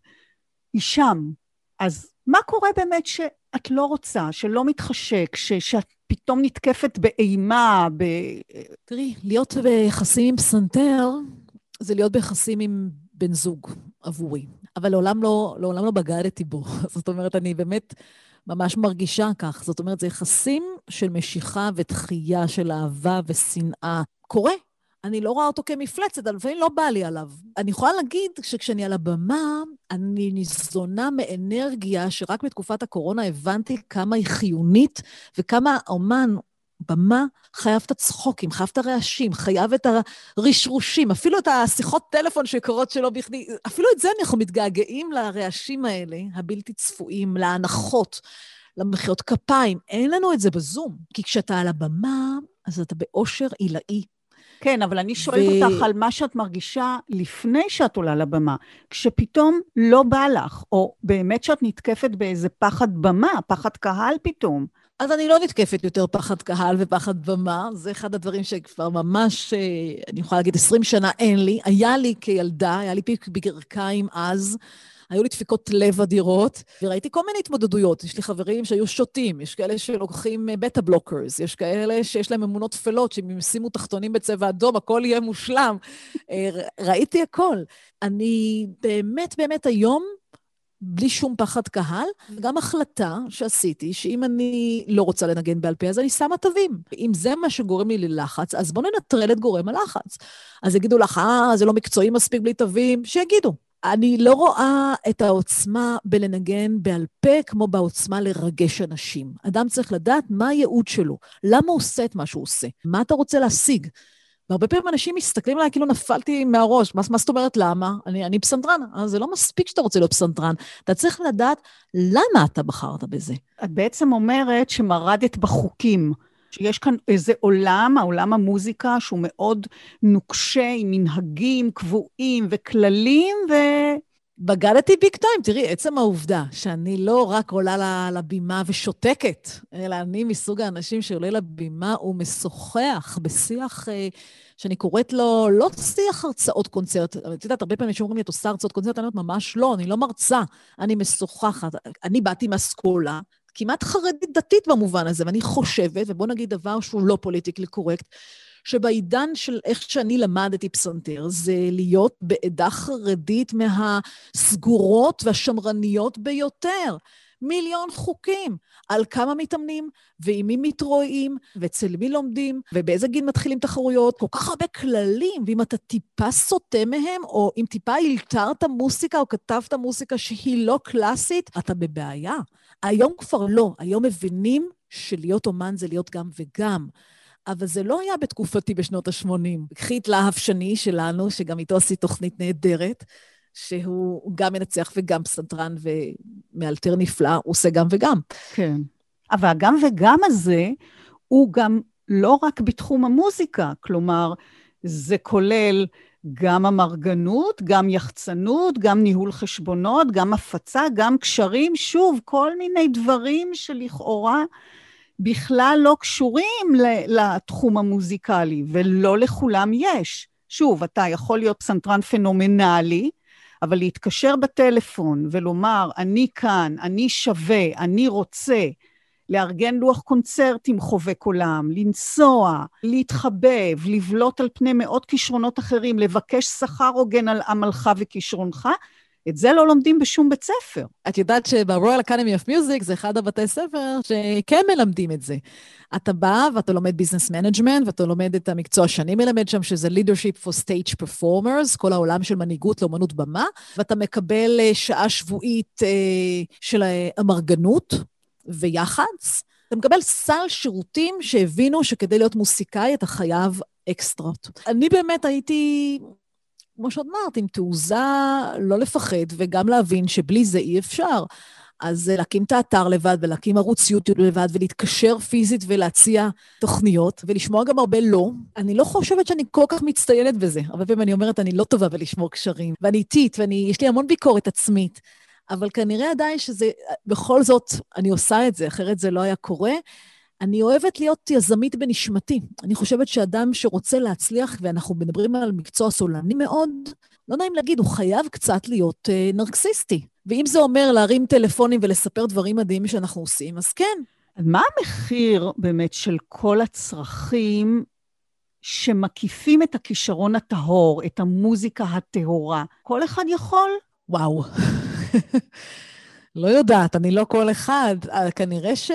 S2: היא שם. אז מה קורה באמת שאת לא רוצה, שלא מתחשק, ש, שאת פתאום נתקפת באימה, ב...
S3: תראי, להיות ביחסים עם פסנתר זה להיות ביחסים עם בן זוג עבורי. אבל לעולם לא, לעולם לא בגדתי בו. זאת אומרת, אני באמת ממש מרגישה כך. זאת אומרת, זה יחסים של משיכה ודחייה, של אהבה ושנאה. קורה. אני לא רואה אותו כמפלצת, אבל לפעמים לא בא לי עליו. אני יכולה להגיד שכשאני על הבמה, אני ניזונה מאנרגיה שרק בתקופת הקורונה הבנתי כמה היא חיונית וכמה האומן במה חייב את הצחוקים, חייב את הרעשים, חייב את הרשרושים, אפילו את השיחות טלפון שקורות שלא בכדי, אפילו את זה אנחנו מתגעגעים לרעשים האלה, הבלתי צפויים, להנחות, למחיאות כפיים. אין לנו את זה בזום, כי כשאתה על הבמה, אז אתה באושר עילאי.
S2: כן, אבל אני שואלת ו... אותך על מה שאת מרגישה לפני שאת עולה לבמה, כשפתאום לא בא לך, או באמת שאת נתקפת באיזה פחד במה, פחד קהל פתאום.
S3: אז אני לא נתקפת יותר פחד קהל ופחד במה, זה אחד הדברים שכבר ממש, אה, אני יכולה להגיד, 20 שנה אין לי. היה לי כילדה, היה לי פיק בגרקיים אז. היו לי דפיקות לב אדירות, וראיתי כל מיני התמודדויות. יש לי חברים שהיו שותים, יש כאלה שלוקחים בטה אה, בלוקרס, יש כאלה שיש להם אמונות טפלות, שאם ישימו תחתונים בצבע אדום, הכל יהיה מושלם. אה, ראיתי הכל. אני באמת, באמת היום בלי שום פחד קהל, וגם החלטה שעשיתי, שאם אני לא רוצה לנגן בעל פה, אז אני שמה תווים. אם זה מה שגורם לי ללחץ, אז בואו ננטרל את גורם הלחץ. אז יגידו לך, אה, זה לא מקצועי מספיק בלי תווים, שיגידו. אני לא רואה את העוצמה בלנגן בעל פה כמו בעוצמה לרגש אנשים. אדם צריך לדעת מה הייעוד שלו, למה הוא עושה את מה שהוא עושה, מה אתה רוצה להשיג. והרבה פעמים אנשים מסתכלים עליי כאילו נפלתי מהראש. מה, מה זאת אומרת למה? אני, אני פסנתרן. אז זה לא מספיק שאתה רוצה להיות פסנתרן. אתה צריך לדעת למה אתה בחרת בזה.
S2: את בעצם אומרת שמרדת בחוקים. שיש כאן איזה עולם, העולם המוזיקה, שהוא מאוד נוקשה, עם מנהגים קבועים וכללים, ו...
S3: בגדתי ביג טיים. תראי, עצם העובדה שאני לא רק עולה לבימה ושותקת, אלא אני מסוג האנשים שעולה לבימה ומשוחח בשיח אה, שאני קוראת לו, לא שיח הרצאות קונצרט. את יודעת, הרבה פעמים שאומרים לי, את עושה הרצאות קונצרט, אני אומרת, ממש לא, אני לא מרצה, אני משוחחת. אני באתי מאסכולה, כמעט חרדית דתית במובן הזה, ואני חושבת, ובואו נגיד דבר שהוא לא פוליטיקלי קורקט, שבעידן של איך שאני למדתי פסנתר, זה להיות בעדה חרדית מהסגורות והשמרניות ביותר. מיליון חוקים על כמה מתאמנים, ועם מי מתרועעים, ואצל מי לומדים, ובאיזה גיל מתחילים תחרויות. כל כך הרבה כללים, ואם אתה טיפה סוטה מהם, או אם טיפה הילתרת מוסיקה או כתבת מוסיקה שהיא לא קלאסית, אתה בבעיה. היום כבר לא, היום מבינים שלהיות אומן זה להיות גם וגם. אבל זה לא היה בתקופתי בשנות ה-80. קחי את להב שני שלנו, שגם איתו עשית תוכנית נהדרת, שהוא גם מנצח וגם פסנתרן ומאלתר נפלא, הוא עושה גם וגם.
S2: כן. אבל הגם וגם הזה, הוא גם לא רק בתחום המוזיקה, כלומר, זה כולל גם אמרגנות, גם יחצנות, גם ניהול חשבונות, גם הפצה, גם קשרים, שוב, כל מיני דברים שלכאורה בכלל לא קשורים לתחום המוזיקלי, ולא לכולם יש. שוב, אתה יכול להיות פסנתרן פנומנלי, אבל להתקשר בטלפון ולומר, אני כאן, אני שווה, אני רוצה, לארגן לוח קונצרטים חובק עולם, לנסוע, להתחבב, לבלוט על פני מאות כישרונות אחרים, לבקש שכר הוגן על עמלך וכישרונך, את זה לא לומדים בשום בית ספר.
S3: את יודעת שב-Royal Academy of Music זה אחד הבתי ספר שכן מלמדים את זה. אתה בא ואתה לומד business management, ואתה לומד את המקצוע שאני מלמד שם, שזה leadership for stage performers, כל העולם של מנהיגות לאומנות במה, ואתה מקבל אה, שעה שבועית אה, של אמרגנות ויח"צ. אתה מקבל סל שירותים שהבינו שכדי להיות מוסיקאי אתה חייב אקסטרות. אני באמת הייתי, כמו שאת אמרת, עם תעוזה לא לפחד וגם להבין שבלי זה אי אפשר. אז להקים את האתר לבד ולהקים ערוץ יוטיוב לבד ולהתקשר פיזית ולהציע תוכניות ולשמוע גם הרבה לא. אני לא חושבת שאני כל כך מצטיינת בזה. הרבה פעמים אני אומרת, אני לא טובה בלשמור קשרים, ואני איטית, ויש לי המון ביקורת עצמית. אבל כנראה עדיין שזה, בכל זאת, אני עושה את זה, אחרת זה לא היה קורה. אני אוהבת להיות יזמית בנשמתי. אני חושבת שאדם שרוצה להצליח, ואנחנו מדברים על מקצוע סולני מאוד, לא נעים להגיד, הוא חייב קצת להיות אה, נרקסיסטי. ואם זה אומר להרים טלפונים ולספר דברים מדהימים שאנחנו עושים, אז כן.
S2: מה המחיר באמת של כל הצרכים שמקיפים את הכישרון הטהור, את המוזיקה הטהורה? כל אחד יכול?
S3: וואו. לא יודעת, אני לא כל אחד. אה, כנראה ש...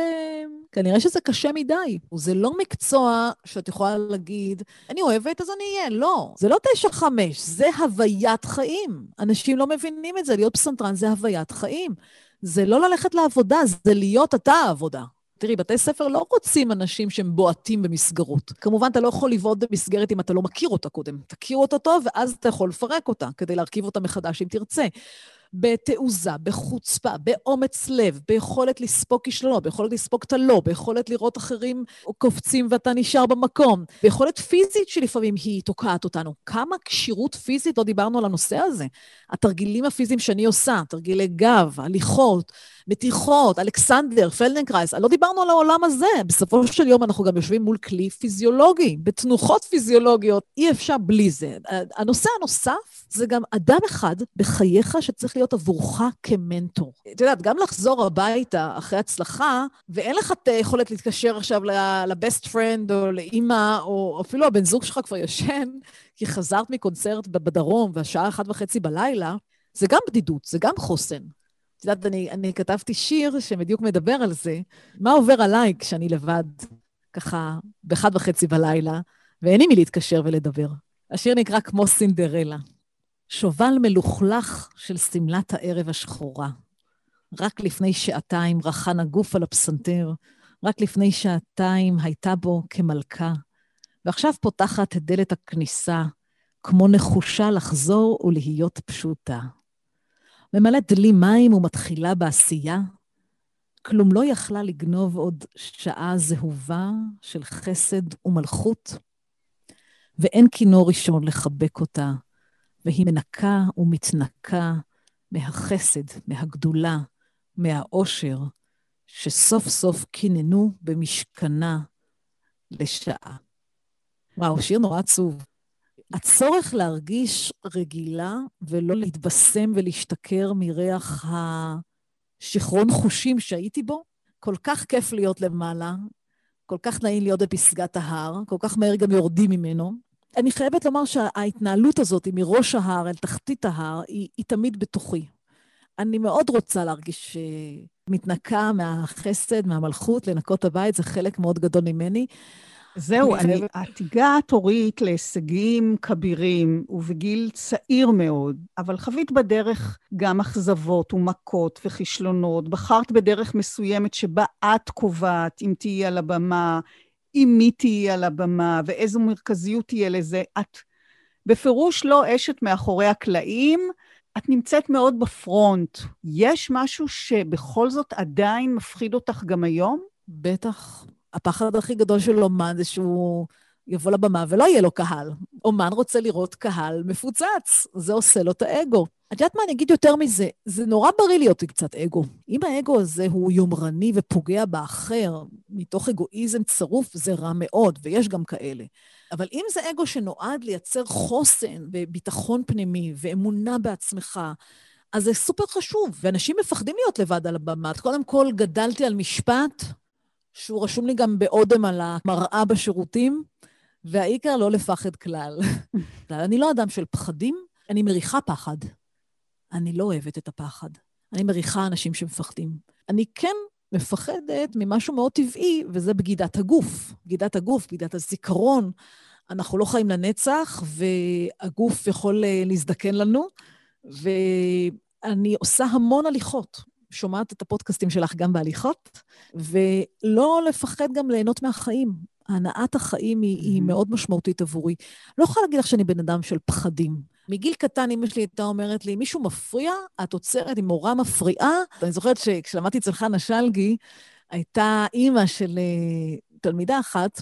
S3: כנראה שזה קשה מדי. זה לא מקצוע שאת יכולה להגיד, אני אוהבת, אז אני אהיה. לא, זה לא תשע חמש, זה הוויית חיים. אנשים לא מבינים את זה, להיות פסנתרן זה הוויית חיים. זה לא ללכת לעבודה, זה להיות אתה העבודה. תראי, בתי ספר לא רוצים אנשים שהם בועטים במסגרות. כמובן, אתה לא יכול לבעוט במסגרת אם אתה לא מכיר אותה קודם. תכיר אותה טוב, ואז אתה יכול לפרק אותה, כדי להרכיב אותה מחדש אם תרצה. בתעוזה, בחוצפה, באומץ לב, ביכולת לספוג כישלונות, ביכולת לספוג את הלא, ביכולת לראות אחרים קופצים ואתה נשאר במקום, ביכולת פיזית שלפעמים היא תוקעת אותנו. כמה כשירות פיזית לא דיברנו על הנושא הזה? התרגילים הפיזיים שאני עושה, תרגילי גב, הליכות, מתיחות, אלכסנדר, פלדנקרייס, לא דיברנו על העולם הזה. בסופו של יום אנחנו גם יושבים מול כלי פיזיולוגי, בתנוחות פיזיולוגיות, אי אפשר בלי זה. הנושא הנוסף זה גם אדם אחד בחייך שצריך להיות עבורך כמנטור. את יודעת, גם לחזור הביתה אחרי הצלחה, ואין לך את היכולת להתקשר עכשיו לבסט פרנד או לאימא, או אפילו הבן זוג שלך כבר ישן, כי חזרת מקונצרט בדרום והשעה אחת וחצי בלילה, זה גם בדידות, זה גם חוסן. את יודעת, אני, אני כתבתי שיר שבדיוק מדבר על זה, מה עובר עליי כשאני לבד, ככה, באחד וחצי בלילה, ואין עם מי להתקשר ולדבר. השיר נקרא כמו סינדרלה. שובל מלוכלך של שמלת הערב השחורה. רק לפני שעתיים רחן הגוף על הפסנתר, רק לפני שעתיים הייתה בו כמלכה, ועכשיו פותחת את דלת הכניסה, כמו נחושה לחזור ולהיות פשוטה. ממלאת דלי מים ומתחילה בעשייה, כלום לא יכלה לגנוב עוד שעה זהובה של חסד ומלכות, ואין כינור ראשון לחבק אותה, והיא מנקה ומתנקה מהחסד, מהגדולה, מהאושר, שסוף סוף קיננו במשכנה לשעה. וואו, שיר נורא עצוב. הצורך להרגיש רגילה ולא להתבשם ולהשתכר מריח השיכרון חושים שהייתי בו, כל כך כיף להיות למעלה, כל כך נעים להיות בפסגת ההר, כל כך מהר גם יורדים ממנו. אני חייבת לומר שההתנהלות הזאת מראש ההר אל תחתית ההר היא, היא תמיד בתוכי. אני מאוד רוצה להרגיש אה, מתנקה מהחסד, מהמלכות, לנקות הבית, זה חלק מאוד גדול ממני.
S2: זהו, אני, את הגעת, אורית, להישגים כבירים, ובגיל צעיר מאוד, אבל חווית בדרך גם אכזבות ומכות וכישלונות. בחרת בדרך מסוימת שבה את קובעת אם תהיי על הבמה, עם מי תהיי על הבמה ואיזו מרכזיות תהיה לזה. את בפירוש לא אשת מאחורי הקלעים, את נמצאת מאוד בפרונט. יש משהו שבכל זאת עדיין מפחיד אותך גם היום?
S3: בטח. הפחד הכי גדול של אומן זה שהוא יבוא לבמה ולא יהיה לו קהל. אומן רוצה לראות קהל מפוצץ, זה עושה לו את האגו. את יודעת מה, אני אגיד יותר מזה, זה נורא בריא להיות עם קצת אגו. אם האגו הזה הוא יומרני ופוגע באחר, מתוך אגואיזם צרוף, זה רע מאוד, ויש גם כאלה. אבל אם זה אגו שנועד לייצר חוסן וביטחון פנימי ואמונה בעצמך, אז זה סופר חשוב, ואנשים מפחדים להיות לבד על הבמה. קודם כל, גדלתי על משפט שהוא רשום לי גם באודם על המראה בשירותים, והעיקר לא לפחד כלל. אני לא אדם של פחדים, אני מריחה פחד. אני לא אוהבת את הפחד. אני מריחה אנשים שמפחדים. אני כן מפחדת ממשהו מאוד טבעי, וזה בגידת הגוף. בגידת הגוף, בגידת הזיכרון. אנחנו לא חיים לנצח, והגוף יכול אה, להזדקן לנו, ואני עושה המון הליכות. שומעת את הפודקאסטים שלך גם בהליכות, ולא לפחד גם ליהנות מהחיים. הנעת החיים היא, היא מאוד משמעותית עבורי. לא יכולה להגיד לך שאני בן אדם של פחדים. מגיל קטן אמא שלי הייתה אומרת לי, מישהו מפריע, את עוצרת, אם מורה מפריעה. אני זוכרת שכשלמדתי אצל חנה שלגי, הייתה אימא של uh, תלמידה אחת,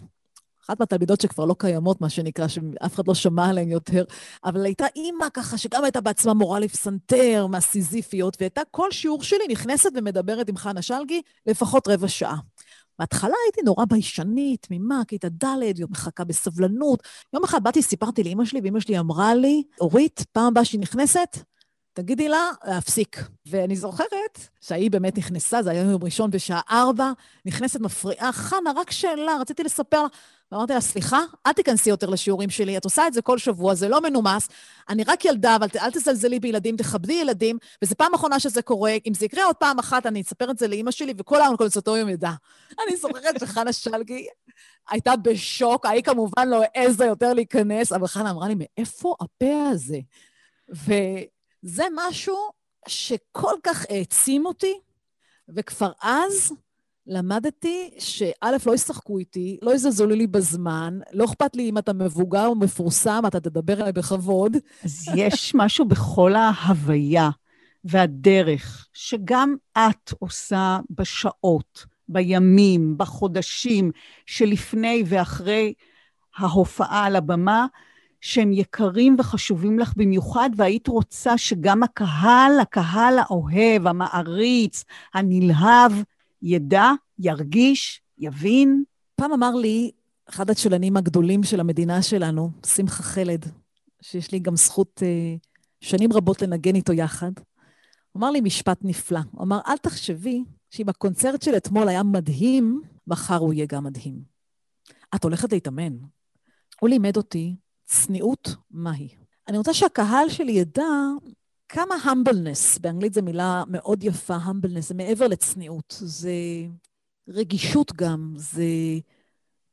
S3: אחת מהתלמידות שכבר לא קיימות, מה שנקרא, שאף אחד לא שמע עליהן יותר, אבל הייתה אימא ככה, שגם הייתה בעצמה מורה לפסנתר, מהסיזיפיות, והייתה כל שיעור שלי נכנסת ומדברת עם חנה שלגי לפחות רבע שעה. בהתחלה הייתי נורא ביישנית, תמימה, כיתה ד', יום מחכה בסבלנות. יום אחד באתי, סיפרתי לאימא שלי, ואימא שלי אמרה לי, אורית, פעם הבאה שהיא נכנסת, תגידי לה להפסיק. ואני זוכרת שהיא באמת נכנסה, זה היה יום ראשון בשעה ארבע, נכנסת מפריעה, חנה, רק שאלה, רציתי לספר לה. ואמרתי לה, סליחה, אל תיכנסי יותר לשיעורים שלי, את עושה את זה כל שבוע, זה לא מנומס, אני רק ילדה, אבל אל תזלזלי בילדים, תכבדי ילדים, וזו פעם אחרונה שזה קורה, אם זה יקרה עוד פעם אחת, אני אספר את זה לאימא שלי, וכל העולם הקונסרטוריום ידע. אני זוכרת שחנה שלגי הייתה בשוק, ההיא כמובן לא העזה יותר להיכנס, אבל חנה אמרה לי, מאיפה הפה הזה? וזה משהו שכל כך העצים אותי, וכבר אז למדתי שא', לא ישחקו איתי, לא יזלזלו לי בזמן, לא אכפת לי אם אתה מבוגר או מפורסם, אתה תדבר אליי בכבוד.
S2: אז יש משהו בכל ההוויה והדרך, שגם את עושה בשעות, בימים, בחודשים שלפני ואחרי ההופעה על הבמה, שהם יקרים וחשובים לך במיוחד, והיית רוצה שגם הקהל, הקהל האוהב, המעריץ, הנלהב, ידע, ירגיש, יבין.
S3: פעם אמר לי אחד הצ'לנים הגדולים של המדינה שלנו, שמחה חלד, שיש לי גם זכות אה, שנים רבות לנגן איתו יחד, אמר לי משפט נפלא. הוא אמר, אל תחשבי שאם הקונצרט של אתמול היה מדהים, מחר הוא יהיה גם מדהים. את הולכת להתאמן. הוא לימד אותי צניעות מהי. אני רוצה שהקהל שלי ידע כמה humbleness, באנגלית זו מילה מאוד יפה, humbleness, זה מעבר לצניעות, זה רגישות גם, זה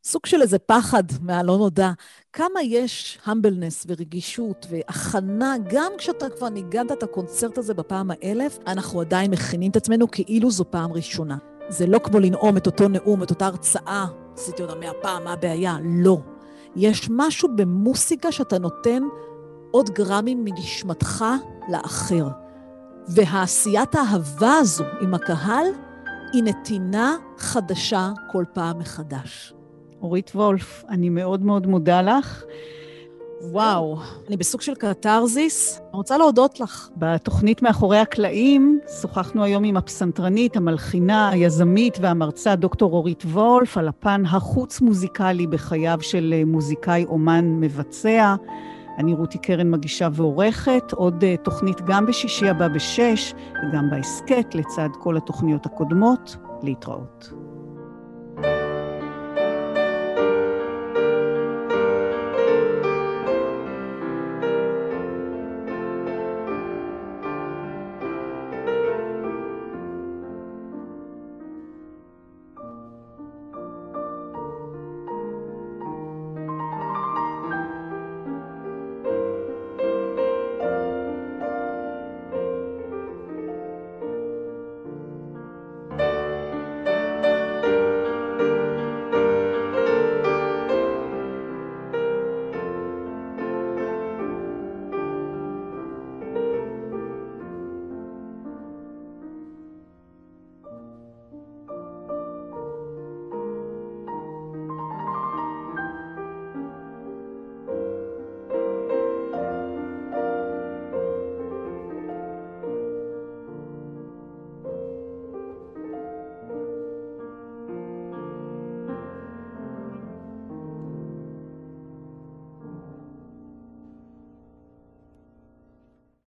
S3: סוג של איזה פחד מהלא נודע. כמה יש humbleness ורגישות והכנה, גם כשאתה כבר ניגנת את הקונצרט הזה בפעם האלף, אנחנו עדיין מכינים את עצמנו כאילו זו פעם ראשונה. זה לא כמו לנאום את אותו נאום, את אותה הרצאה, עשיתי אותה מאה פעם, מה הבעיה? לא. יש משהו במוסיקה שאתה נותן עוד גרמים מנשמתך לאחר. והעשיית האהבה הזו עם הקהל היא נתינה חדשה כל פעם מחדש.
S2: אורית וולף, אני מאוד מאוד מודה לך.
S3: וואו, אני בסוג של קתרזיס. אני רוצה להודות לך.
S2: בתוכנית מאחורי הקלעים שוחחנו היום עם הפסנתרנית, המלחינה, היזמית והמרצה דוקטור אורית וולף על הפן החוץ-מוזיקלי בחייו של מוזיקאי אומן מבצע. אני רותי קרן מגישה ועורכת, עוד uh, תוכנית גם בשישי הבא בשש וגם בהסכת לצד כל התוכניות הקודמות. להתראות.